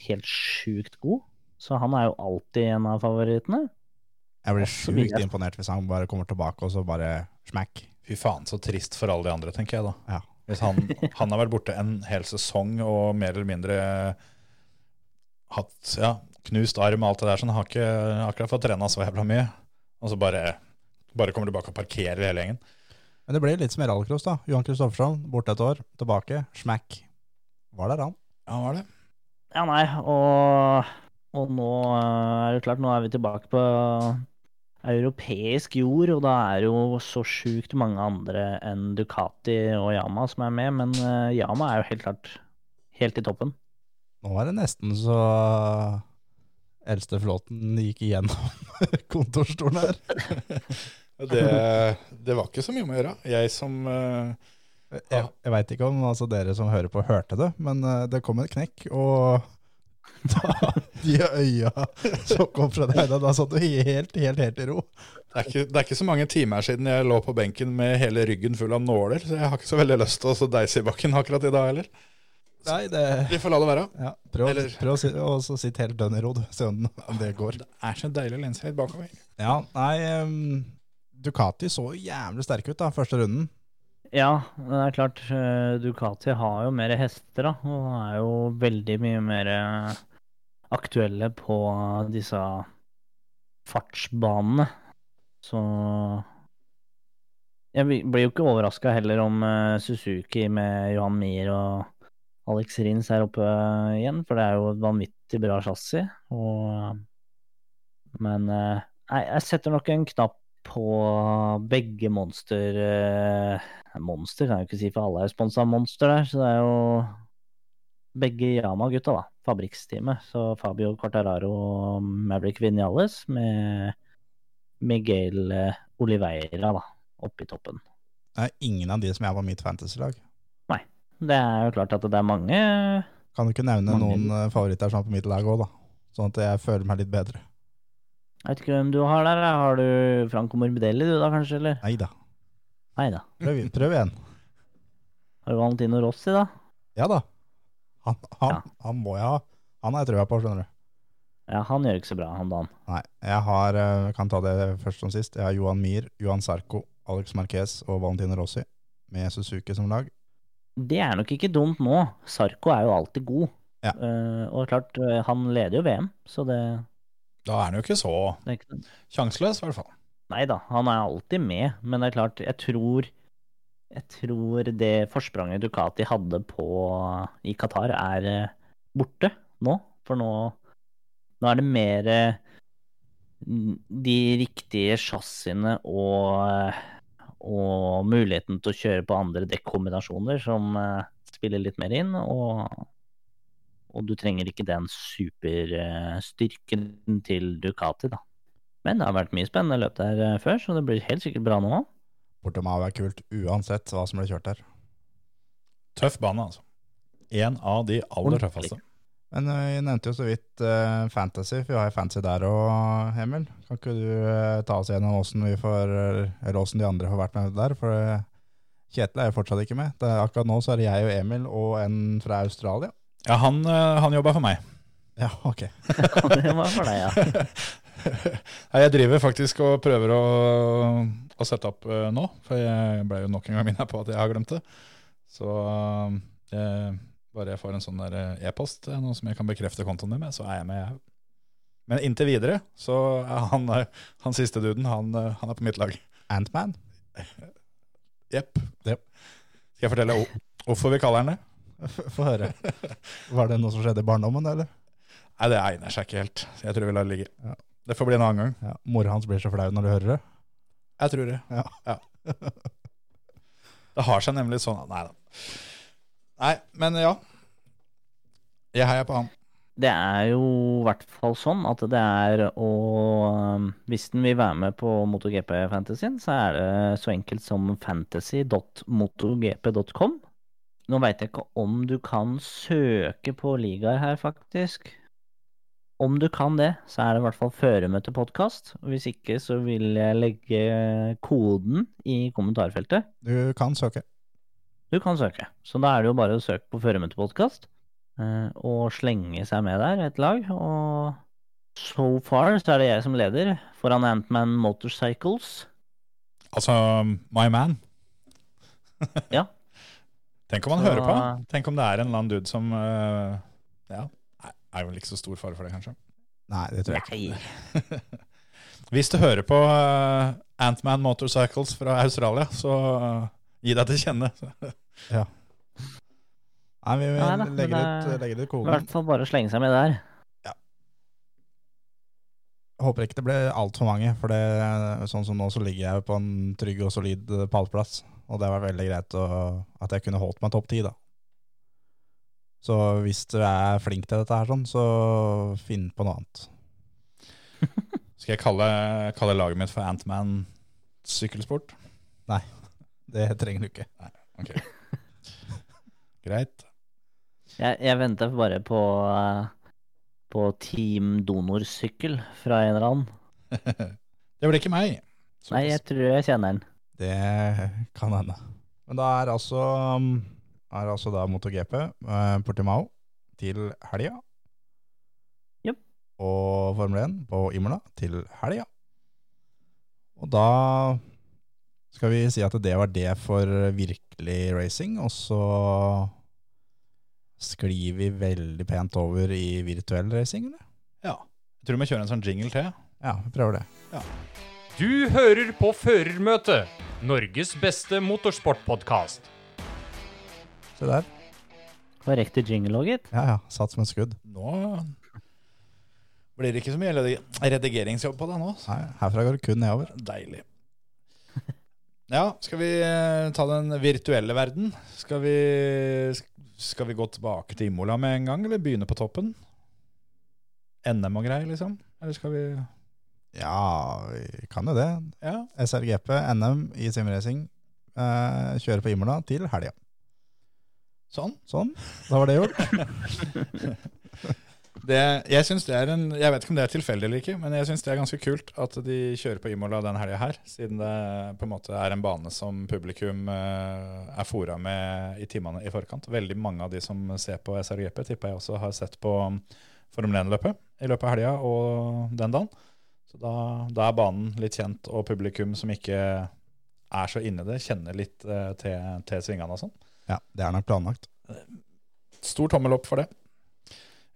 helt sjukt god. Så han er jo alltid en av favorittene. Jeg blir sjukt imponert hvis han bare kommer tilbake og så bare smack. Fy faen, så trist for alle de andre, tenker jeg da. Ja. Hvis han, han har vært borte en hel sesong og mer eller mindre hatt ja, knust arm og alt det der, så han har ikke akkurat fått trena så jævla mye. Og så bare, bare kommer tilbake og parkerer hele gjengen. Men det ble litt som i rallycross, da. Johan Kristoffersson, borte et år, tilbake, smack. Var der han. Ja, var det. Ja, nei, og, og nå eh, er det klart, nå er vi tilbake på europeisk jord, og da er det jo så sjukt mange andre enn Ducati og Yama som er med, men eh, Yama er jo helt klart helt i toppen. Nå er det nesten så eldsteflåten gikk igjennom kontorstolen her. det. Det var ikke så mye om å gjøre. Jeg som uh, Jeg, jeg veit ikke om altså, dere som hører på, hørte det, men uh, det kom et knekk, og da, de øya som kom fra deg, da, da satt du helt, helt, helt i ro. det, er ikke, det er ikke så mange timer siden jeg lå på benken med hele ryggen full av nåler, så jeg har ikke så veldig lyst til å deise i bakken akkurat i dag heller. Nei, det Vi får la det være. ja, Prøv, prøv å si- sitte helt dønn i ro, se om, det går. Det er så deilig å lene seg litt bakover. Ja, nei ehm, Ducati så jævlig sterk ut da, første runden. Ja, det er klart, eh, Ducati har jo mer hester, da, og er jo veldig mye mer eh, aktuelle på disse fartsbanene. Så jeg blir- jo ikke overraska heller om eh, Suzuki med Johan Mir og Alex Rins er oppe igjen, for det er jo et vanvittig bra chassis. Og, men nei, jeg setter nok en knapp på begge monster eh, Monster kan jeg jo ikke si, for alle er sponsa av Monster der, så det er jo begge Yama-gutta, da. Fabrikksteamet. Så Fabio Quartararo og Maverick Vinales med Miguel eh, Oliveira, da, oppe i toppen. Det er ingen av de som er på mitt fantasy-lag. Nei. Det er jo klart at det er mange Kan du ikke nevne Mange. noen eh, favoritter som er på mitt lag òg, da? Sånn at jeg føler meg litt bedre. Jeg vet ikke hvem du har der. Har du Franco Morbidelli du da, kanskje? Eller? Nei da. Nei da. Prøv, prøv igjen. Har du Valentino Rossi, da? Ja da. Han, han, Ja. han må jeg ha. Han har jeg trua på, skjønner du. Ja, han gjør ikke så bra, han dagen. Nei, jeg har, eh, kan ta det først som sist. Jeg har Johan Mir, Johan Sarko, Alex Marquez og Valentino Rossi med Suzuki som lag. Det er nok ikke dumt nå. Sarko er jo alltid god. Ja. Eh, og klart, eh, han leder jo VM, så det, Da er han jo ikke så sjanseløs, i hvert fall. Nei da, han er alltid med, men det er klart, jeg tror Jeg tror det forspranget Ducati hadde på i Qatar, er eh, borte nå. For nå, nå er det mer eh, de riktige chassisene og, og muligheten til å kjøre på andre dekkombinasjoner som eh, spiller litt mer inn. Og, og du trenger ikke den superstyrken til Ducati, da. Men det har vært mye spennende løp der eh, før, så det blir helt sikkert bra nå. Portimao er kult uansett hva som blir kjørt der. Tøff bane, altså. En av de aller tøffeste. Men vi nevnte jo så vidt uh, Fantasy, for vi har jo Fantasy der òg, Emil. Kan ikke du uh, ta oss gjennom åssen vi får, eller åssen de andre har vært med der? For uh, Kjetil er jo fortsatt ikke med. Det er, akkurat nå så er det jeg og Emil og en fra Australia. Ja, han, eh, han jobber for meg. Ja, ok. for deg, ja. Nei, Jeg driver faktisk og prøver å, å sette opp uh, nå, for jeg ble jo nok en gang minnet på at jeg har glemt det. Så uh, jeg, bare jeg får en sånn der e-post, e noe som jeg kan bekrefte kontoen din med, så er jeg med, jeg. Men inntil videre så er han, han siste duden, han, han er på mitt lag. Antman. Jepp. Yep. Skal jeg fortelle hvorfor vi kaller han det? Få høre. Var det noe som skjedde i barndommen, eller? Nei, det egner seg ikke helt. Jeg tror vi lar det ligge. Ja. Det får bli en annen gang. Ja, Mora hans blir så flau når du hører det. Jeg tror det. Ja. Det har seg nemlig sånn Nei da. Nei, men ja. Jeg heier på han. Det er jo i hvert fall sånn at det er å um, Hvis den vil være med på MotoGP Fantasyen, så er det så enkelt som fantasy.motogp.com. Nå veit jeg ikke om du kan søke på ligaer her, faktisk. Om du kan det, så er det i hvert fall føremøte podkast. Hvis ikke, så vil jeg legge koden i kommentarfeltet. Du kan søke. Du kan søke. Så da er det jo bare å søke på føremøte podkast og slenge seg med der, et lag. Og so far så er det jeg som leder, foran Antman Motorcycles. Altså My Man. Ja. Tenk om han Så- hører på. Tenk om det er en eller annen dude som uh, Ja, er vel ikke så stor fare for det, kanskje. Nei, det tror jeg ikke. Hvis du hører på uh, Antman Motorcycles fra Australia, så uh, gi deg til kjenne. Nei, vi Nei da, legger, det, ut, det- legger ut I hvert fall bare slenge seg med der. Håper ikke det blir altfor mange, for det, sånn som nå så ligger jeg på en trygg og solid pallplass. Og det var veldig greit å, at jeg kunne holdt meg topp ti, da. Så hvis du er flink til dette her, sånn, så finn på noe annet. Skal jeg kalle, kalle laget mitt for Antman sykkelsport? Nei, Det trenger du ikke. Nei, Ok. Greit. Jeg, jeg venter bare på, på Team Donorsykkel fra en eller annen. det blir ikke meg. Så Nei, jeg tror jeg kjenner den. Det kan hende. Men da er altså, er altså da MotoGP eh, Portimao til helga. Yep. Og Formel 1 på Imola til helga. Og da skal vi si at det var det for virkelig racing, og så sklir vi veldig pent over i virtuell racing, eller? Ja. Jeg tror vi kjører en sånn jingle til. Ja, vi prøver det. Du hører på Førermøtet, Norges beste motorsportpodkast. Se der. Korrekte jingle òg, gitt. Ja, ja. Satt som et skudd. Nå blir det ikke så mye redigeringsjobb på det nå. Nei, herfra går det kun nedover. Deilig. Ja, skal vi eh, ta den virtuelle verden? Skal vi, skal vi gå tilbake til Imola med en gang, eller begynne på toppen? NM og greier, liksom? Eller skal vi Ja, vi kan jo det. Ja. SRGP, NM i simracing. Eh, kjører på Imola til helga. Sånn. Sånn, da var det gjort. Det, jeg synes det er en Jeg vet ikke om det er tilfeldig eller ikke, men jeg syns det er ganske kult at de kjører på Imola den helga her, siden det på en måte er en bane som publikum eh, er fora med i timene i forkant. Veldig mange av de som ser på SRGP, tipper jeg også har sett på Formel 1-løpet i løpet av helga og den dagen. Så da, da er banen litt kjent, og publikum som ikke er så inne i det, kjenner litt eh, til, til svingene og sånn. Ja, det er nok planlagt. Stor tommel opp for det.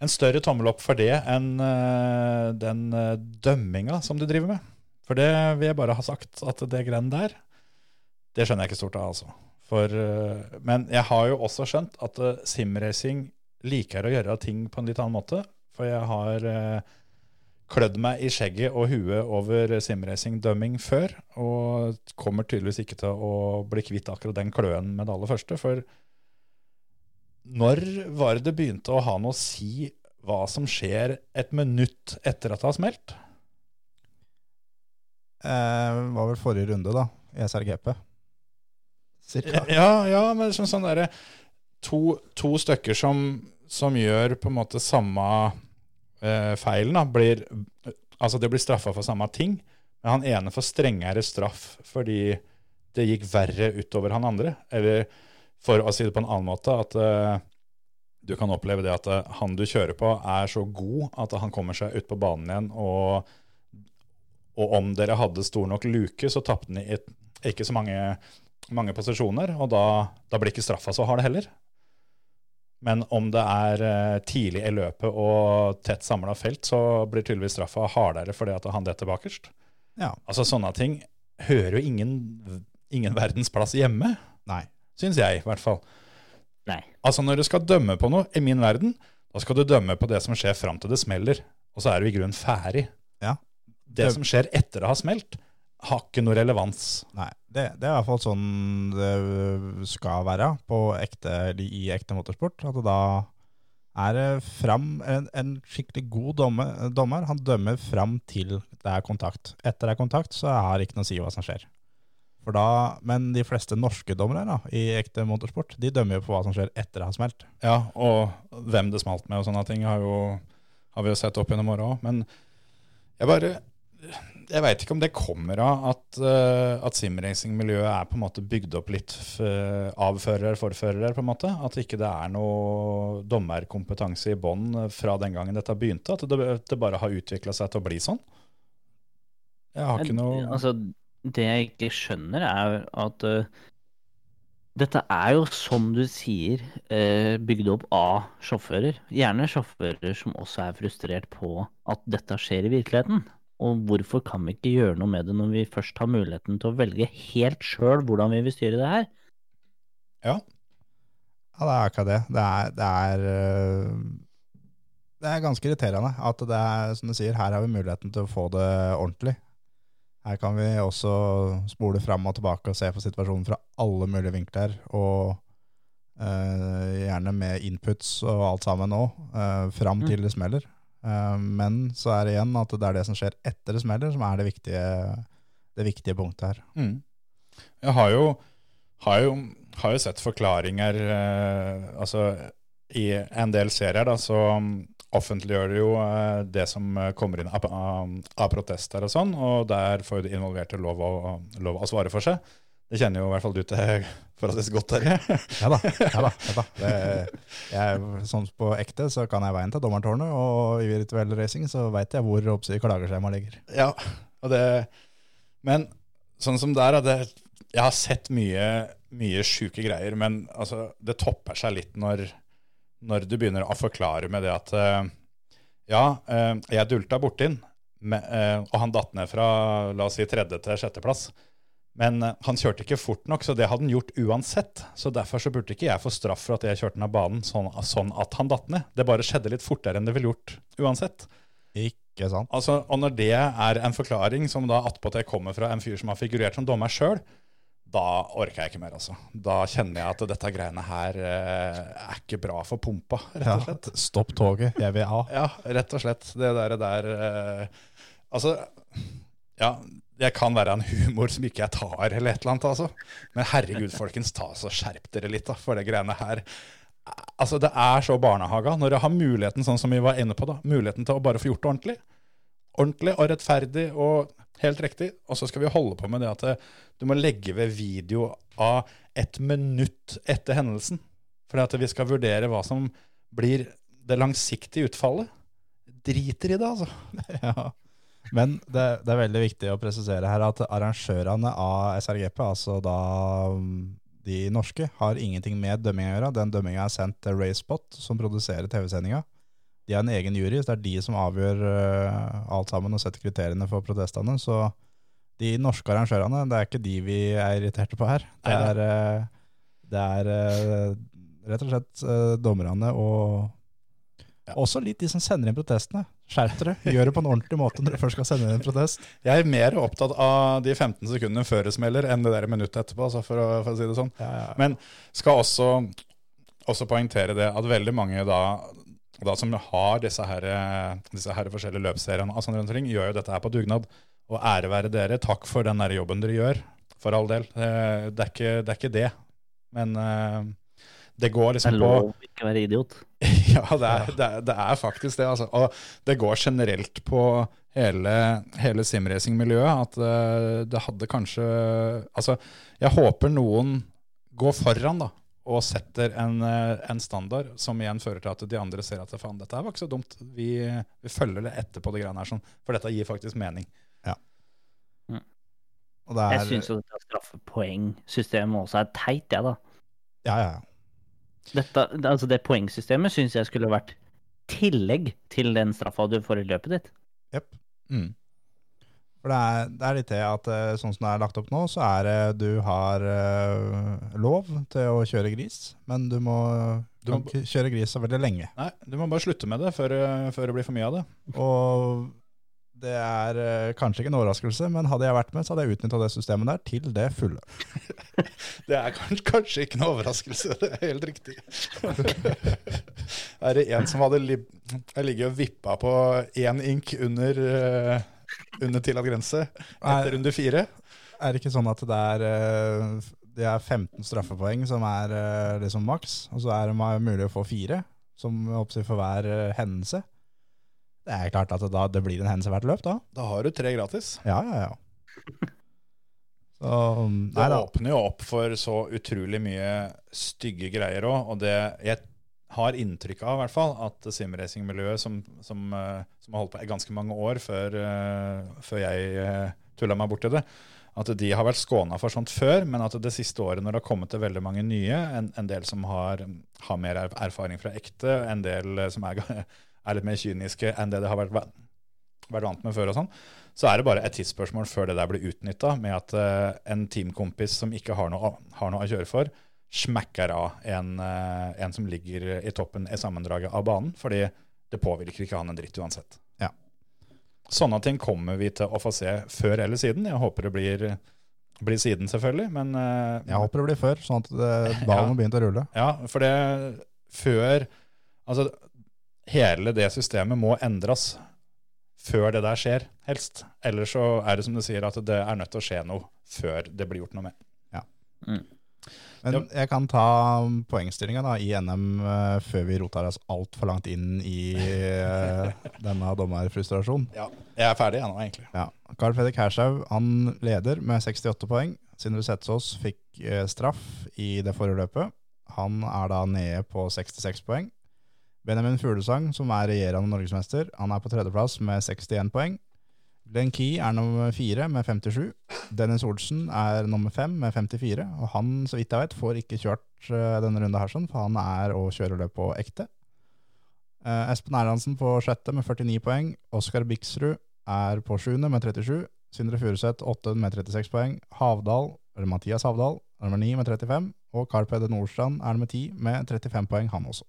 En større tommel opp for det enn eh, den uh, dømminga som du driver med. For det vil jeg bare ha sagt, at det greiene der, det skjønner jeg ikke stort av, altså. For, eh, men jeg har jo også skjønt at uh, simracing liker å gjøre ting på en litt annen måte. For jeg har uh, klødd meg i skjegget og huet over simracing-dømming før, og kommer tydeligvis ikke til å bli kvitt akkurat den kløen med det aller første. For når var det det begynte å ha noe å si hva som skjer et minutt etter at det har smelt? Eh, var vel forrige runde, da, i SRGP. Cirka. Ja, ja men liksom sånn derre to, to stykker som, som gjør på en måte samme eh, feilen, da, blir Altså det blir straffa for samme ting, men han ene får strengere straff fordi det gikk verre utover han andre. Eller for å si det på en annen måte, at eh, du kan oppleve det at eh, han du kjører på er så god at han kommer seg ut på banen igjen, og, og om dere hadde stor nok luke, så tapte han i et, ikke så mange, mange posisjoner, og da, da blir ikke straffa så hard heller. Men om det er eh, tidlig i løpet og tett samla felt, så blir tydeligvis straffa hardere fordi at han detter bakerst. Ja. Altså Sånne ting hører jo ingen, ingen verdens plass hjemme, Nei. syns jeg i hvert fall. Nei. Altså Når du skal dømme på noe, i min verden, da skal du dømme på det som skjer fram til det smeller, og så er du i grunnen ferdig. Ja. Det som skjer etter det har smelt, har ikke noe relevans. Nei, det, det er i hvert fall sånn det skal være på ekte, i ekte motorsport. At det da er fram en, en skikkelig god dommer, dommer. Han dømmer fram til det er kontakt. Etter det er kontakt, så har det ikke noe å si hva som skjer. For da, men de fleste norske dommere da, i ekte motorsport, de dømmer jo på hva som skjer etter det har smelt. Ja, og hvem det smalt med og sånne ting har, jo, har vi jo sett opp gjennom åra òg. Men jeg bare Jeg veit ikke om det kommer av at, uh, at simracing-miljøet er på en måte bygd opp litt av førere for førere, på en måte. At ikke det er noe dommerkompetanse i bånn fra den gangen dette begynte. At det, det bare har utvikla seg til å bli sånn. Jeg har ikke noe Altså, det jeg ikke skjønner, er at uh, dette er jo, som du sier, uh, bygd opp av sjåfører. Gjerne sjåfører som også er frustrert på at dette skjer i virkeligheten. Og hvorfor kan vi ikke gjøre noe med det når vi først har muligheten til å velge helt sjøl hvordan vi vil styre det her? Ja, det er akkurat det. Det er, det er, øh, det er ganske irriterende at det er, som du sier, her har vi muligheten til å få det ordentlig. Her kan vi også spole fram og tilbake og se på situasjonen fra alle mulige vinkler, og uh, gjerne med inputs og alt sammen òg, uh, fram Mm. til det smeller. Eh, men så er det igjen at det er det som skjer etter det smeller, som er det viktige, det viktige punktet her. Mm. Jeg har jo, har jo, har jo sett forklaringer eh, Altså, i en del serier da, så um, offentliggjør de jo eh, det som eh, kommer inn av, av, av protester og sånn, og der får jo de involverte lov å, lov å svare for seg. Det kjenner jo i hvert fall du til forholdsvis godt, Terje. Ja da. ja da, ja da. Det, jeg, sånn på ekte så kan jeg veien til dommertårnet, og i virtuell racing så veit jeg hvor oppsi klagerskjemaet ligger. Ja, og det Men sånn som der, det er, jeg har sett mye, mye sjuke greier, men altså, det topper seg litt når, når du begynner å forklare med det at eh, Ja, eh, jeg dulta borti den, eh, og han datt ned fra la oss si tredje til sjetteplass. Men eh, han kjørte ikke fort nok, så det hadde han gjort uansett. Så derfor så burde ikke jeg få straff for at jeg kjørte den av banen sånn, sånn at han datt ned. Det bare skjedde litt fortere enn det ville gjort uansett. Ikke sant? Altså, og når det er en forklaring som da attpåtil kommer fra en fyr som har figurert som dommer sjøl, da orker jeg ikke mer, altså. Da kjenner jeg at dette greiene her eh, er ikke bra for pumpa, rett og slett. stopp toget, jeg vil av. Ja, rett og slett. Det der, der eh, Altså, ja, det kan være en humor som ikke jeg tar, eller et eller annet, altså. Men herregud, folkens, ta så skjerp dere litt, da, for det greiene her. Altså, det er så barnehaga. Når jeg har muligheten, sånn som vi var inne på, da, muligheten til å bare få gjort det ordentlig. Ordentlig og rettferdig og helt riktig. Og så skal vi holde på med det at eh, du må legge ved video av et minutt etter hendelsen. For at vi skal vurdere hva som blir det langsiktige utfallet. Driter i det, altså. Ja. Men det, det er veldig viktig å presisere her at arrangørene av SRGP, altså da mm, de norske, har ingenting med dømming å gjøre. Den dømminga er sendt til Racebot, som produserer TV-sendinga. De har en egen jury, så det er de som avgjør øh, alt sammen og setter kriteriene for protestene. Så de norske arrangørene, det er ikke de vi er irriterte på her. Det er, øh, det er øh, rett og slett dommerne og også litt de som sender inn protestene. Skjerp dere. Gjør det på en ordentlig måte når dere først skal sende inn en protest. Jeg er mer opptatt av de 15 sekundene før det smeller, enn det der minuttet etterpå, altså, for, å, for å si det sånn. Men skal også, også poengtere det at veldig mange da, da som har disse her, disse her forskjellige løpsseriene, altså rundt omkring, gjør jo dette her på dugnad. Og ære være dere. Takk for den der jobben dere gjør, for all del. Eh, Det er ikke det. Er ikke det. Men eh, det går Det liksom er på lov å ikke være idiot. Ja, det er, det er, det er faktisk det. Altså. Og det går generelt på hele, hele simracing-miljøet at eh, det hadde kanskje Altså, jeg håper noen går foran da, og setter en, eh, en standard som igjen fører til at de andre ser at faen, dette var ikke så dumt. Vi, vi følger det etter på de greiene her, sånn, for dette gir faktisk mening. Og det er, Jeg syns jo dette straffepoengsystemet også er teit, jeg, da. Ja, ja, ja. Dette, altså det poengsystemet syns jeg skulle vært tillegg til den straffa du får i løpet ditt. Jepp. Mm. For det er, det er litt det at eh, sånn som det er lagt opp nå, så er det du har uh, lov til å kjøre gris, men du må, Du kan må- ikke kjøre gris så veldig lenge. Nei, du må bare slutte med det før, eh, før det blir for mye av det. Og det er uh, kanskje ikke en overraskelse, men hadde jeg vært med, så hadde jeg utnytta det systemet der til det fulle. Det er kanskje, ikke noe overraskelse, det er helt riktig. er det en som hadde li ligget og vippa på én ink under, uh, under tillatt grense etter etter runde fire? Er det ikke sånn at det er, uh, det er 15 straffepoeng som er liksom maks, og så er det mulig å få fire, som for hver hendelse? Det er klart at da, det blir en hendelse hvert løp, da. Da har du tre gratis. Ja, ja, ja. Så, nei Det åpner jo opp for så utrolig mye stygge greier òg, og det jeg har inntrykk av, i hvert fall, at simracing-miljøet, som, som, eh, som har holdt på i ganske mange år før, eh, før jeg uh, tulla meg borti det, at de har vært skåna for sånt før, men at det siste året, når det har kommet til veldig mange nye, en, en del som har, har mer er- erfaring fra ekte, en del eh, som er, er litt mer kyniske enn det de har vært, vært vant med før, og sånn, så er det bare et tidsspørsmål før det der blir utnytta, med at uh, en teamkompis som ikke har noe, har noe å kjøre for, smekker av en, uh, en som ligger i toppen i sammendraget av banen, fordi det påvirker ikke han en dritt uansett. Ja. Sånne ting kommer vi til å få se før eller siden. Jeg håper det blir, blir siden, selvfølgelig, men uh, Jeg håper det blir før, sånn at ballen ja, begynte å rulle. ja, for det før Altså, hele det systemet må endres før det der skjer, helst. Eller så er det som du sier, at det er nødt til å skje noe før det blir gjort noe med. Men jeg kan ta poengstillinga i NM eh, før vi roter oss altfor langt inn i eh, denne dommerfrustrasjonen. Ja, jeg er ferdig ennå, nå, egentlig. Ja. Carl Fredrik Hershaug han leder med 68 poeng. Sindre Setsaas fikk eh, straff i det forrige løpet. Han er da nede på 66 poeng. Benjamin Fuglesang, som er regjerende norgesmester, han er på tredjeplass med 61 poeng. Glenn Key er nummer fire med 57. Dennis Olsen er nummer fem med 54. Og han, så vidt jeg vet, får ikke kjørt eh, denne runda her, sånn, for han er å kjøre løp på ekte. Eh, Espen Erlandsen på sjette med 49 poeng. Oskar Biksrud er på sjuende med 37. Sindre Furuseth åtte med 36 poeng. Havdal, eller Mathias Havdal, er nummer ni med 35. Og Carl Peder Nordstrand er nummer ti med 35 poeng, han også.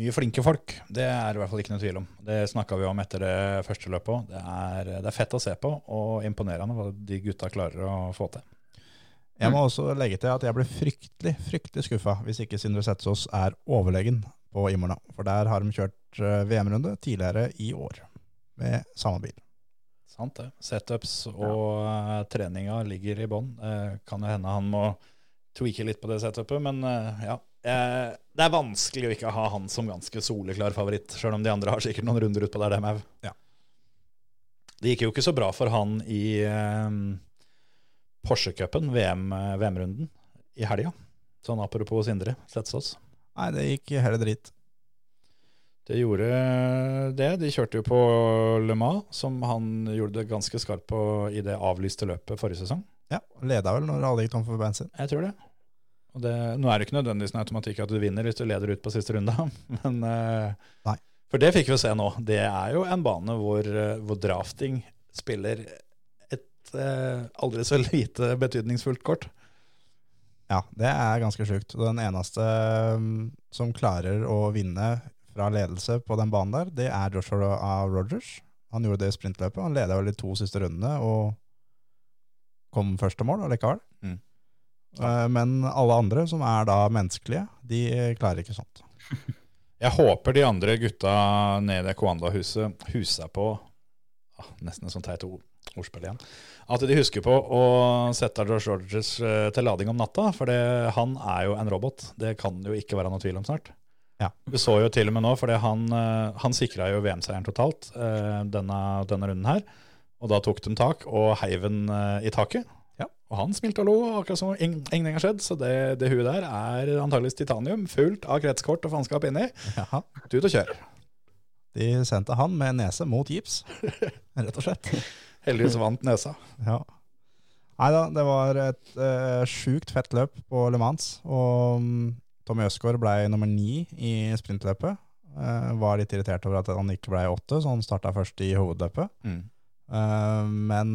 Mye flinke folk, det er i hvert fall ikke noe tvil om. Det snakka vi om etter det første løpet òg. Det, er- det er fett å se på, og imponerende hva de gutta klarer å få til. Jeg må også legge til at jeg blir fryktelig fryktelig skuffa hvis ikke Sindre Setsås er overlegen på Imola. For der har de kjørt eh, VM-runde tidligere i år med samme bil. Sant det. Setups og ja. treninga ligger i bånn. Eh, kan jo hende han må tweake litt på det setupet, men eh, ja. Eh, det er vanskelig å ikke ha han som ganske soleklar favoritt, sjøl om de andre har sikkert noen runder utpå der, dem òg. Ja. Det gikk jo ikke så bra for han i eh, Porsche-cupen, VM-runden, VM-runden, i helga. Sånn apropos Sindre Setsås. Nei, det gikk hele dritt. Det gjorde det. De kjørte jo på Le Mans, som han gjorde det ganske skarpt på i det avlyste løpet forrige sesong. Ja, Leda vel når alle gikk tom for bensin. Jeg tror det. Det, nå er det ikke nødvendigvis en automatikk at du vinner hvis du leder ut på siste runde, men eh, Nei. For det fikk vi se nå. Det er jo en bane hvor, eh, hvor drafting spiller et eh, aldri så lite betydningsfullt kort. Ja, det er ganske sjukt. Den eneste um, som klarer å vinne fra ledelse på den banen der, det er Joshua Rogers. Han gjorde det i sprintløpet. Han leda vel de to siste rundene og kom første mål allikevel. Eh, Men alle andre, som er da menneskelige, de klarer ikke sånt. Jeg håper de andre gutta nede i Kwanda-huset huser på ah, Nesten et sånt teit ordspill igjen. At de husker på å sette George Rogers eh, til lading om natta, for det, han er jo en robot. Det kan jo ikke være noe tvil om snart. Ja. Vi så jo til og med nå, fordi han, eh, han sikra jo VM-seieren totalt denne, denne runden her. Og da tok de tak og heiv den i taket. Og han smilte og lo, akkurat som ing- ingenting har skjedd. Så det, det huet der er antageligvis titanium, fullt av kretskort og faenskap inni. Jaha. Ut og kjør. De sendte han med nese mot gips, rett og slett. Heldigvis vant nesa. Ja. Nei da, det var et uh, sjukt fett løp på Le Mans. Og mm, Tommy Østgaard ble nummer ni i sprintløpet. Uh, var litt irritert over at han ikke ble åtte, så han starta først i hovedløpet. Mm. Uh, men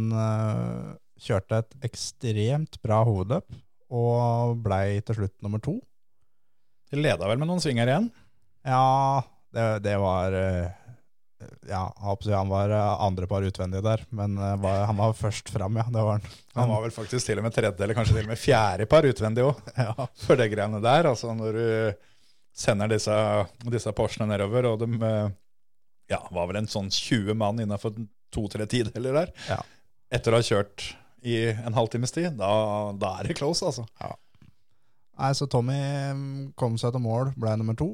kjørte et ekstremt bra hovedløp, og blei til slutt nummer to. De leda vel med noen svinger igjen. Ja, det, det var eh, Ja, han var eh, andre par utvendig der, men eh, var, han var først fram, ja. Det var han. Han var vel faktisk til og med tredje, eller kanskje til og med fjerde par utvendig òg, Ja. for det greiene der. Altså når du sender disse, disse Porschene nedover, og de ja, var vel en sånn 20 mann innafor to-tre tideler der. Ja. Etter å ha kjørt i en halvtimes tid, da, da er det close, altså. Ja. Nei, så Tommy mm, kom seg til mål, ble nummer to,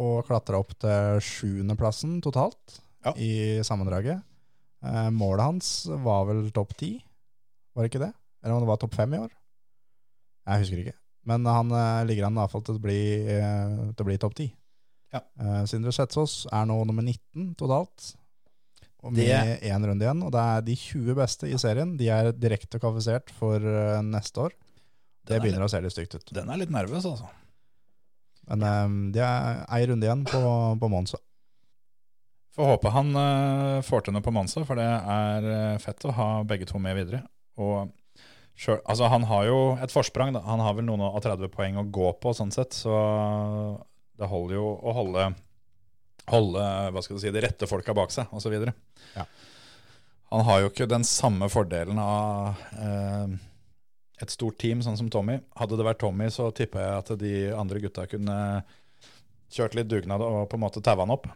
og klatra opp til sjuendeplassen totalt Ja. i sammendraget. Eh, målet hans var vel topp ti, var det ikke det? Eller om det var topp fem i år? Jeg husker ikke. Men han eh, ligger an i hvert fall til å bli, eh, til å bli topp ti. Ja. Eh, Sindre Setsås er nå nummer 19 totalt. Og med én runde igjen. Og det er de 20 beste i serien. De er direkte kvalifisert for eh, neste år. Det begynner litt, å se litt stygt ut. Den er litt nervøs, altså. Men um, det er ei runde igjen på, på Monza. Får håpe han uh, får til noe på Monza, for det er eh, fett å ha begge to med videre. Og selv, altså han har jo et forsprang. Da. Han har vel noen av 30 poeng å gå på, sånn sett, så det holder jo å holde, holde hva skal du si, de rette folka bak seg, osv. Ja. Han har jo ikke den samme fordelen av eh, et stort team, sånn som Tommy. Hadde det vært Tommy, så tipper jeg at de andre gutta kunne kjørt litt dugnad og på en måte taua han opp.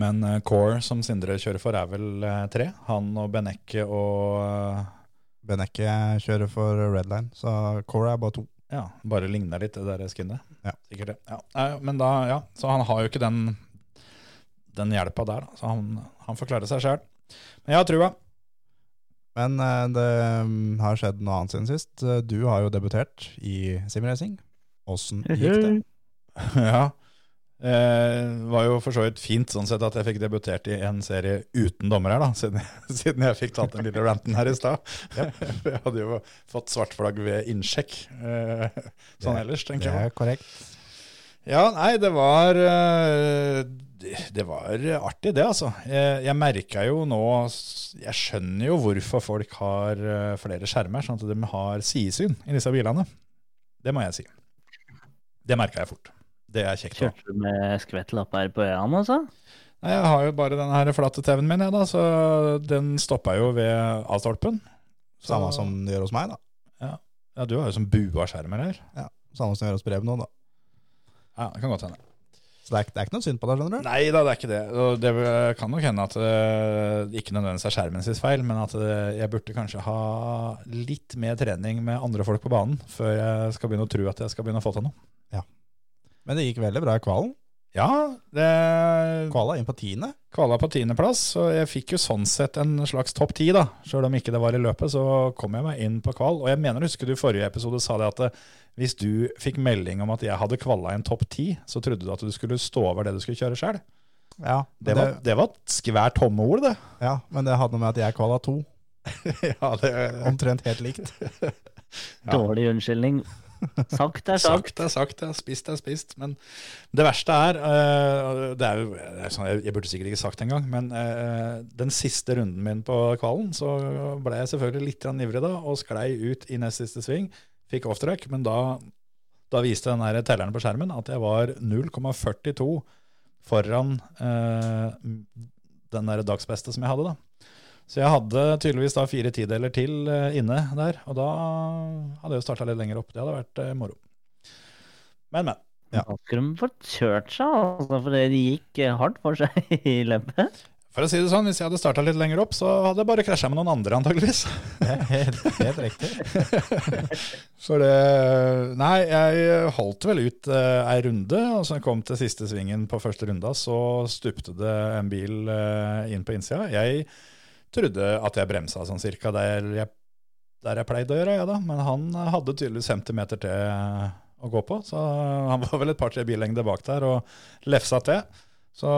Men eh, Core, som Sindre kjører for, er vel eh, tre. Han og Benekke og eh, Benecke kjører for Redline, så Core er bare to. Ja, bare ligner litt det der skinnet. Ja. Sikkert det. Ja. Men da, ja. Så han har jo ikke den, den hjelpa der, da. Så han, han får klare seg sjøl. Men jeg har trua. Men eh, det um, har skjedd noe annet siden sist. Du har jo debutert i simracing. Åssen gikk det? ja. Eh, var jo for så vidt fint sånn sett at jeg fikk debutert i en serie uten dommer her, da, siden, siden jeg fikk tatt den lille ranten her i stad. jeg hadde jo fått svart flagg ved innsjekk, eh, sånn Det- ellers, Det tenker jeg. er korrekt. Ja, nei, det var eh, det, det var artig, det, altså. Jeg, jeg merka jo nå Jeg skjønner jo hvorfor folk har eh, flere skjermer, sånn at de har sidesyn i disse bilene. Det må jeg si. Det merka jeg fort. Det er kjekt. Kjørte du med skvettlapper på øynene, altså? Nei, Jeg har jo bare den her flate TV-en min, jeg, da, så den stoppa jo ved A-stolpen. Så- Samme som det gjør hos meg, da. Ja, du har jo som bua skjermer her. Samme som det gjør hos brev nå, da. Ja, det kan godt hende. Så det er, det er ikke noe synd på deg, skjønner du. Nei da, det er ikke det. Og det kan nok hende at det ikke nødvendigvis er skjermen sin feil, men at eh, jeg burde kanskje ha litt mer trening med andre folk på banen før jeg skal begynne å tro at jeg skal begynne å få til noe. Men det gikk veldig bra i kvalen. Ja, det Kvala inn på tiende. kvala på tiendeplass, og jeg fikk jo sånn sett en slags topp ti, da. Sjøl om ikke det var i løpet, så kom jeg meg inn på kval. Og jeg mener, husker du forrige episode sa det at eh, hvis du fikk melding om at jeg hadde kvala en topp ti, så trodde du at du skulle stå over det du skulle kjøre sjøl. Ja, Det, det, var- det var skvært tomme ord, det. ja, men det hadde med at jeg kvala to. ja, det Omtrent helt likt. Dårlig unnskyldning. Sagt er sagt. Sagt er sagt, ja. spist er spist. Men det verste er, øh, det er jo sånn, jeg, burde sikkert ikke sagt det engang, men øh, den siste runden min på kvalen, så ble jeg selvfølgelig litt ivrig da, og sklei ut i nest siste sving. Fikk off-track, men da, da viste den her telleren på skjermen at jeg var 0,42 foran øh, den der dagsbeste som jeg hadde da. Så jeg hadde tydeligvis da fire tideler til eh, inne der, og da hadde jeg jo starta litt lenger opp. Det hadde vært eh, moro. Men, men. Ja. Da skulle de fått kjørt seg, altså, for det gikk eh, hardt for seg i løpet. For å si det sånn, hvis jeg hadde starta litt lenger opp, så hadde jeg bare krasja med noen andre, antageligvis. Det er helt, helt riktig. For det Nei, jeg holdt vel ut eh, ei runde, og så jeg kom til siste svingen på første runda, så stupte det en bil eh, inn på innsida. Jeg trodde at jeg bremsa sånn cirka der jeg, der jeg pleide å gjøre, ja da. Men han hadde tydeligvis 50 meter til å gå på, så han var vel et par-tre billengder bak der og lefsa til. Så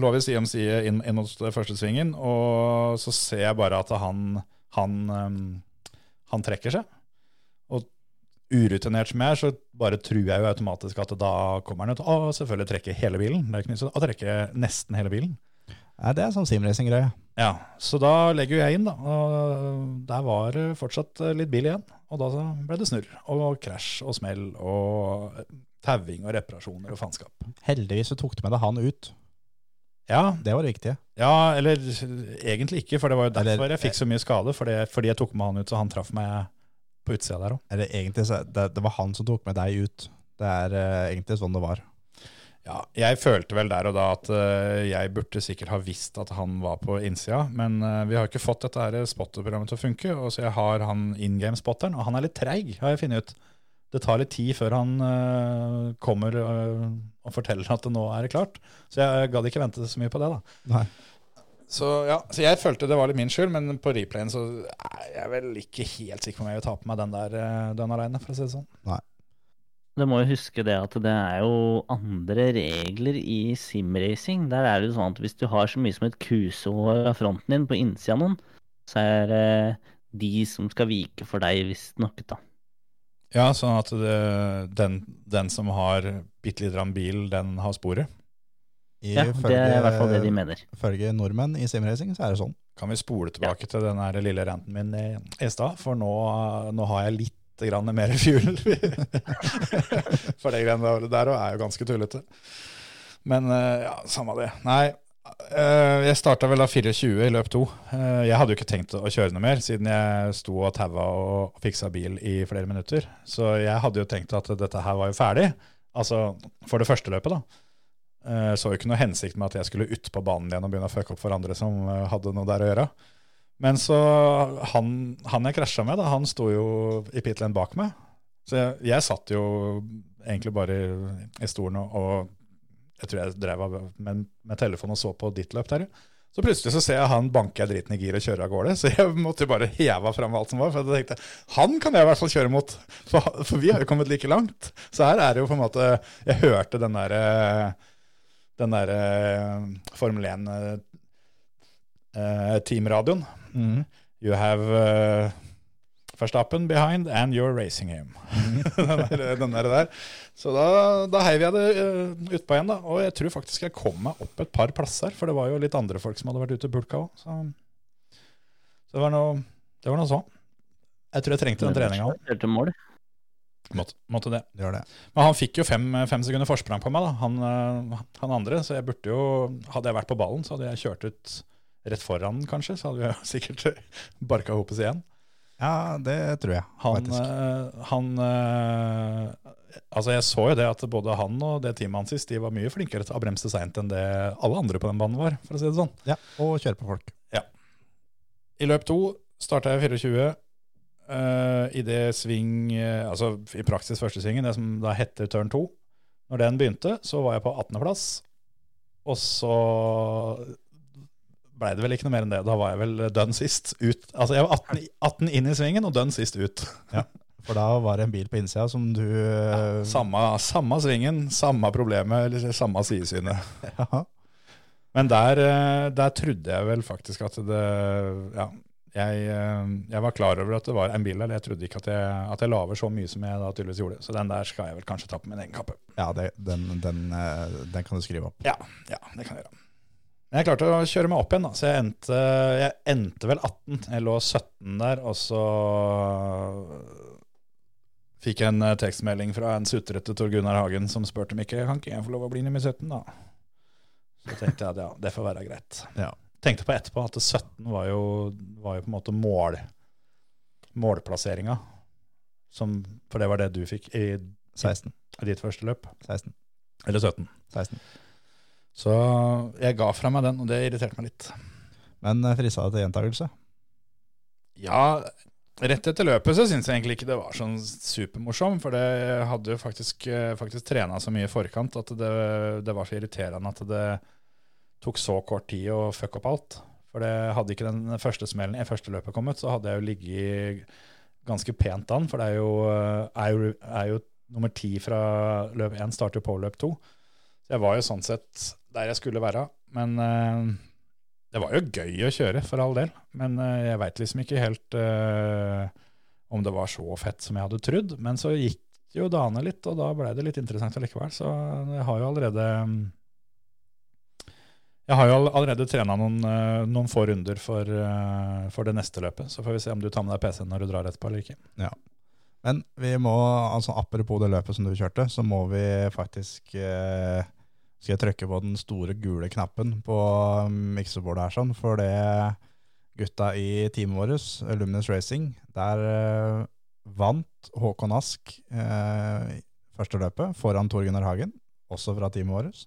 lå vi side om side inn, inn mot første svingen, og så ser jeg bare at han, han, um, han trekker seg. Og urutinert som jeg er, så bare tror jeg jo automatisk at da kommer han ut og selvfølgelig trekke hele bilen. Det er ikke sånn å trekke nesten hele bilen. Nei, det er sånn simracing-greie. Ja, så da legger jeg inn, da. Og der var det fortsatt litt bil igjen. Og da ble det snurr og krasj og smell og tauing og reparasjoner og faenskap. Heldigvis så tok du med deg han ut. Ja, Det var det viktige. ja, eller egentlig ikke, for det var jo derfor Eller- jeg fikk så mye skade. Fordi, fordi jeg tok med han ut, så han traff meg på utsida der òg. Eller egentlig, så, det, det var han som tok med deg ut. Det er uh, egentlig sånn det var. Ja, jeg følte vel der og da at eh, jeg burde sikkert ha visst at han var på innsida, men eh, vi har ikke fått dette her spotterprogrammet til å funke, og så jeg har han in game-spotteren, og han er litt treig, har jeg funnet ut. Det tar litt tid før han eh, kommer og forteller at det nå er klart, så jeg gadd ikke vente så mye på det da. Nei. Så ja, så jeg følte det var litt min skyld, men på replayen så er jeg vel ikke helt sikker på om jeg vil ta på meg den der, den alene, for å si det sånn. Du må jo huske det at det er jo andre regler i simracing. Der er det jo sånn at hvis du har så mye som et kusehår av fronten din på innsida av noen, så er det de som skal vike for deg, visstnok, da. Ja, sånn at det, den, den som har bitte grann bil, den har sporet. Ja, det er i hvert fall det de mener. Ifølge nordmenn i simracing så er det sånn. Kan vi spole tilbake til den lille ranten min i, i stad, for nå, nå har jeg litt grann mer fuel. for det greiene der òg er jo ganske tullete. Men eh, ja, samme det. Nei, eh, jeg starta vel da 24 i løp to. Eh, Jeg hadde jo ikke tenkt å kjøre noe mer, siden jeg sto og taua og fiksa bil i flere minutter. Så jeg hadde jo tenkt at dette her var jo ferdig. Altså for det første løpet, da. Så jo ikke noe hensikt med at jeg skulle ut på banen igjen og begynne å fucke opp for andre som hadde noe der å gjøre. Men så han, han jeg krasja med, da, han sto jo i pit lane bak meg. Så jeg, jeg satt jo egentlig bare i, i stolen og, og jeg tror jeg drev med, med telefonen og så på ditt løp der. Så plutselig så ser jeg han banker driten i gir og kjører av gårde. Så jeg måtte jo bare heve fram alt som var. For jeg tenkte han kan jeg i hvert fall kjøre mot, for, for vi har jo kommet like langt. Så her er det jo på en måte Jeg hørte den derre den derre Formel 1-teamradioen. Mhm. You have uh, Verstappen behind and you're racing him. den, der, den der, der. Så da, da heiv jeg det uh, utpå igjen, da. Og jeg tror faktisk jeg kom meg opp et par plasser, for det var jo litt andre folk som hadde vært ute i pulka òg. Så, så det var noe, det var noe sånn. Jeg tror jeg trengte den treninga òg. Måtte, måtte det. Det gjør det. Men han fikk jo fem, fem sekunder forsprang på meg, da, han, eh, han andre. Så jeg burde jo Hadde jeg vært på ballen, så hadde jeg kjørt ut rett foran den, kanskje. Så hadde vi sikkert barka oss igjen. Ja, det tror jeg, Han, eh, han eh, Altså, jeg så jo det at både han og det teamet hans sist, de var mye flinkere til å bremse seint enn det alle andre på den banen var, for å si det sånn. Ja, og kjøre på folk. Ja. I løp to starta jeg 24. Uh, I det sving eh, Altså i praksis første svingen, det som da heter turn 2. Når den begynte, så var jeg på 18.-plass. Og så blei det vel ikke noe mer enn det. Da var jeg vel dønn sist ut. Altså jeg var 18, 18 inn i svingen og dønn sist ut. For da var det en bil på innsida som du ja, Samme, samme svingen, samme problemet, eller samme sidesynet. ja. Men der, eh, der trodde jeg vel faktisk at det Ja, jeg, eh, jeg var klar over at det var en bil der. Jeg trodde ikke at jeg, at jeg laver så mye som jeg da tydeligvis gjorde. Så den der skal jeg vel kanskje ta på min egen kappe. Ja, det, den, den, eh, den kan du skrive opp. Ja, ja, det kan jeg gjøre. Men jeg klarte å kjøre meg opp igjen, da. Så jeg endte, jeg endte vel 18. Jeg lå 17 der, og så fikk jeg en eh, tekstmelding fra en sutrete Tor Gunnar Hagen som spurte om ikke kan ikke jeg få lov å bli nummer 17, da. Så tenkte jeg at ja, det får være greit. Ja. Tenkte på etterpå at 17 var jo, var jo på en måte mål, målplasseringa. Som, for det var det du fikk i, 16. i ditt første løp. 16. Eller 17. 16. Så jeg ga fra meg den, og det irriterte meg litt. Men eh, frista det til gjentakelse? Ja, rett etter løpet så syns jeg egentlig ikke det var sånn supermorsom. For det hadde jo faktisk, eh, faktisk trena så mye i forkant at det, det var så irriterende at det tok så kort tid å fucke opp alt. For det hadde ikke den første smellen i første løpet kommet, så hadde jeg jo ligget ganske pent an. For det er jo, eh, er jo, er jo nummer ti fra løp én, starter på løp to. Så jeg var jo sånn sett der jeg skulle være. Men uh, det var jo gøy å kjøre, for all del. Men uh, jeg veit liksom ikke helt uh, om det var så fett som jeg hadde trodd. Men så gikk jo dagene litt, og da ble det litt interessant allikevel. Så jeg har jo allerede jeg har jo allerede trena noen, noen få runder for, for det neste løpet. Så får vi se om du tar med deg PC-en når du drar etterpå eller ikke. Men vi må, altså apropos det løpet som du kjørte, så må vi faktisk eh, Skal jeg trykke på den store gule knappen på miksebordet her, sånn, for det gutta i teamet vårt, Luminous Racing, der eh, vant Håkon Ask eh, første løpet foran Tor Gunnar Hagen, også fra teamet vårt.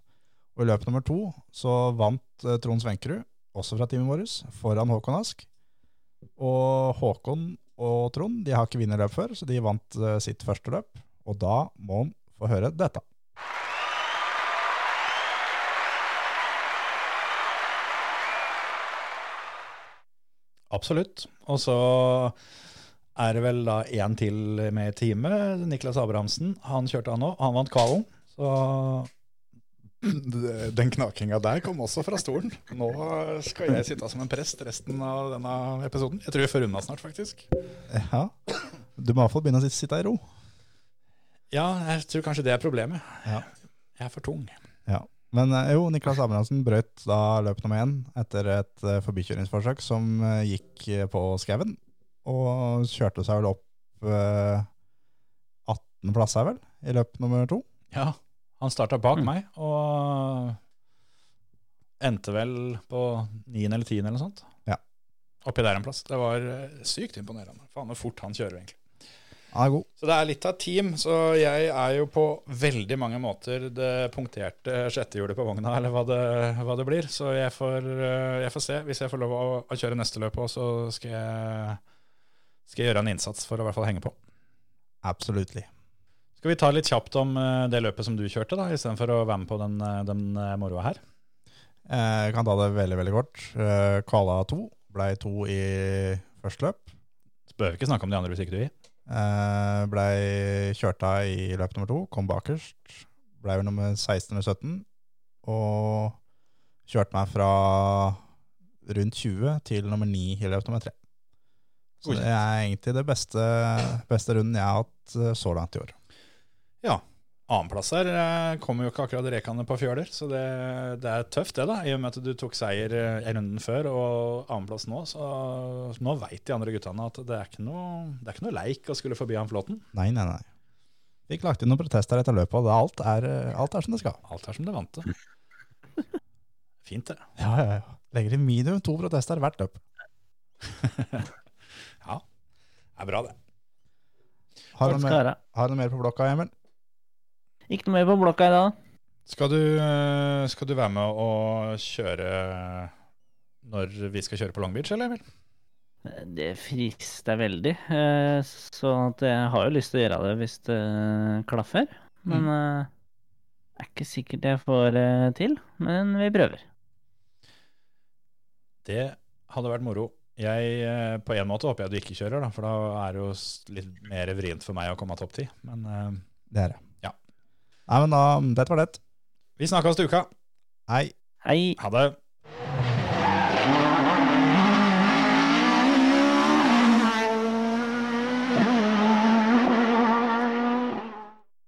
Og i løp nummer to så vant eh, Trond Svenkerud, også fra teamet vårt, foran Håkon Ask. Og Håkon og Trond de har ikke vunnet løp før, så de vant eh, sitt første løp. Og da må han få høre dette. Absolutt. Og så er det vel da én til med i teamet, Niklas Abrahamsen. Han kjørte han òg, han vant kvalen. Så den knakinga der kom også fra stolen. Nå skal jeg sitte som en prest resten av denne episoden. Jeg tror vi får unna snart, faktisk. Ja, Du må iallfall begynne å sitte- i ro. Ja, jeg tror kanskje det er problemet. Ja. Jeg er for tung. Ja. Men eh, jo, Niklas Abrahamsen brøt da løp nummer én etter et eh, forbikjøringsforsøk som eh, gikk på skauen. Og kjørte seg vel opp eh, 18 plasser, vel, i løp nummer to. Ja, han starta bak Mm. meg og endte vel på niende eller tiende eller noe sånt. Ja. Oppi der en plass. Det var eh, sykt imponerende. Faen hvor fort han kjører, egentlig. God. Så det er litt av team, så jeg er jo på veldig mange måter det punkterte sjettehjulet på vogna, eller hva det, hva det blir. Så jeg får, eh, jeg får se. Hvis jeg får lov å, å kjøre neste løp òg, så skal jeg, skal jeg gjøre en innsats for å i hvert fall henge på. Absolutely. Skal vi ta litt kjapt om eh, det løpet som du kjørte, da, istedenfor å være med på den, eh, den eh, moroa her? Jeg kan ta det veldig, veldig kort. Kvala to Blei to i første løp. Så behøver vi ikke snakke om de andre hvis ikke du vil. Blei kjørt av i løp nummer to, kom bakerst. Blei nummer 16 eller 17. Og kjørte meg fra rundt 20 til nummer 9 i løp nummer 3. Så det er egentlig det beste, beste runden jeg har hatt så langt i år. Ja. Annenplass her eh, kommer jo ikke akkurat rekende på fjøler, så det, det er tøft det, da. I og med at du tok seier eh, i runden før og annenplass nå, så nå veit de andre guttene at det er ikke noe, det er ikke noe leik å skulle forbi han Flåten. Nei, nei, nei. Fikk lagt inn noen protester etter løpet, og det- alt er, eh, alt er som det skal. Alt er som det vante. Fint, det. Ja, ja, ja. Legger inn minimum to protester hvert løp. Ja, det er bra, det. Har du noe mer, har du mer på blokka, Emil? Ikke noe mer på blokka i dag. Skal du, eh, skal du være med å kjøre når vi skal kjøre på Long Beach, eller, Emil? Det frister veldig. eh, Så at jeg har jo lyst til å gjøre det hvis det klaffer. Men eh, er ikke sikkert jeg får til. Men vi prøver. Det hadde vært moro. Jeg, eh, på en måte håper jeg du ikke kjører, da, for da er det jo litt mer vrient for meg å komme av topp ti. Men eh, Det er det. Ja. Nei, men da, dette var det. vi snakkes til uka. Hei. Hei! Ha det.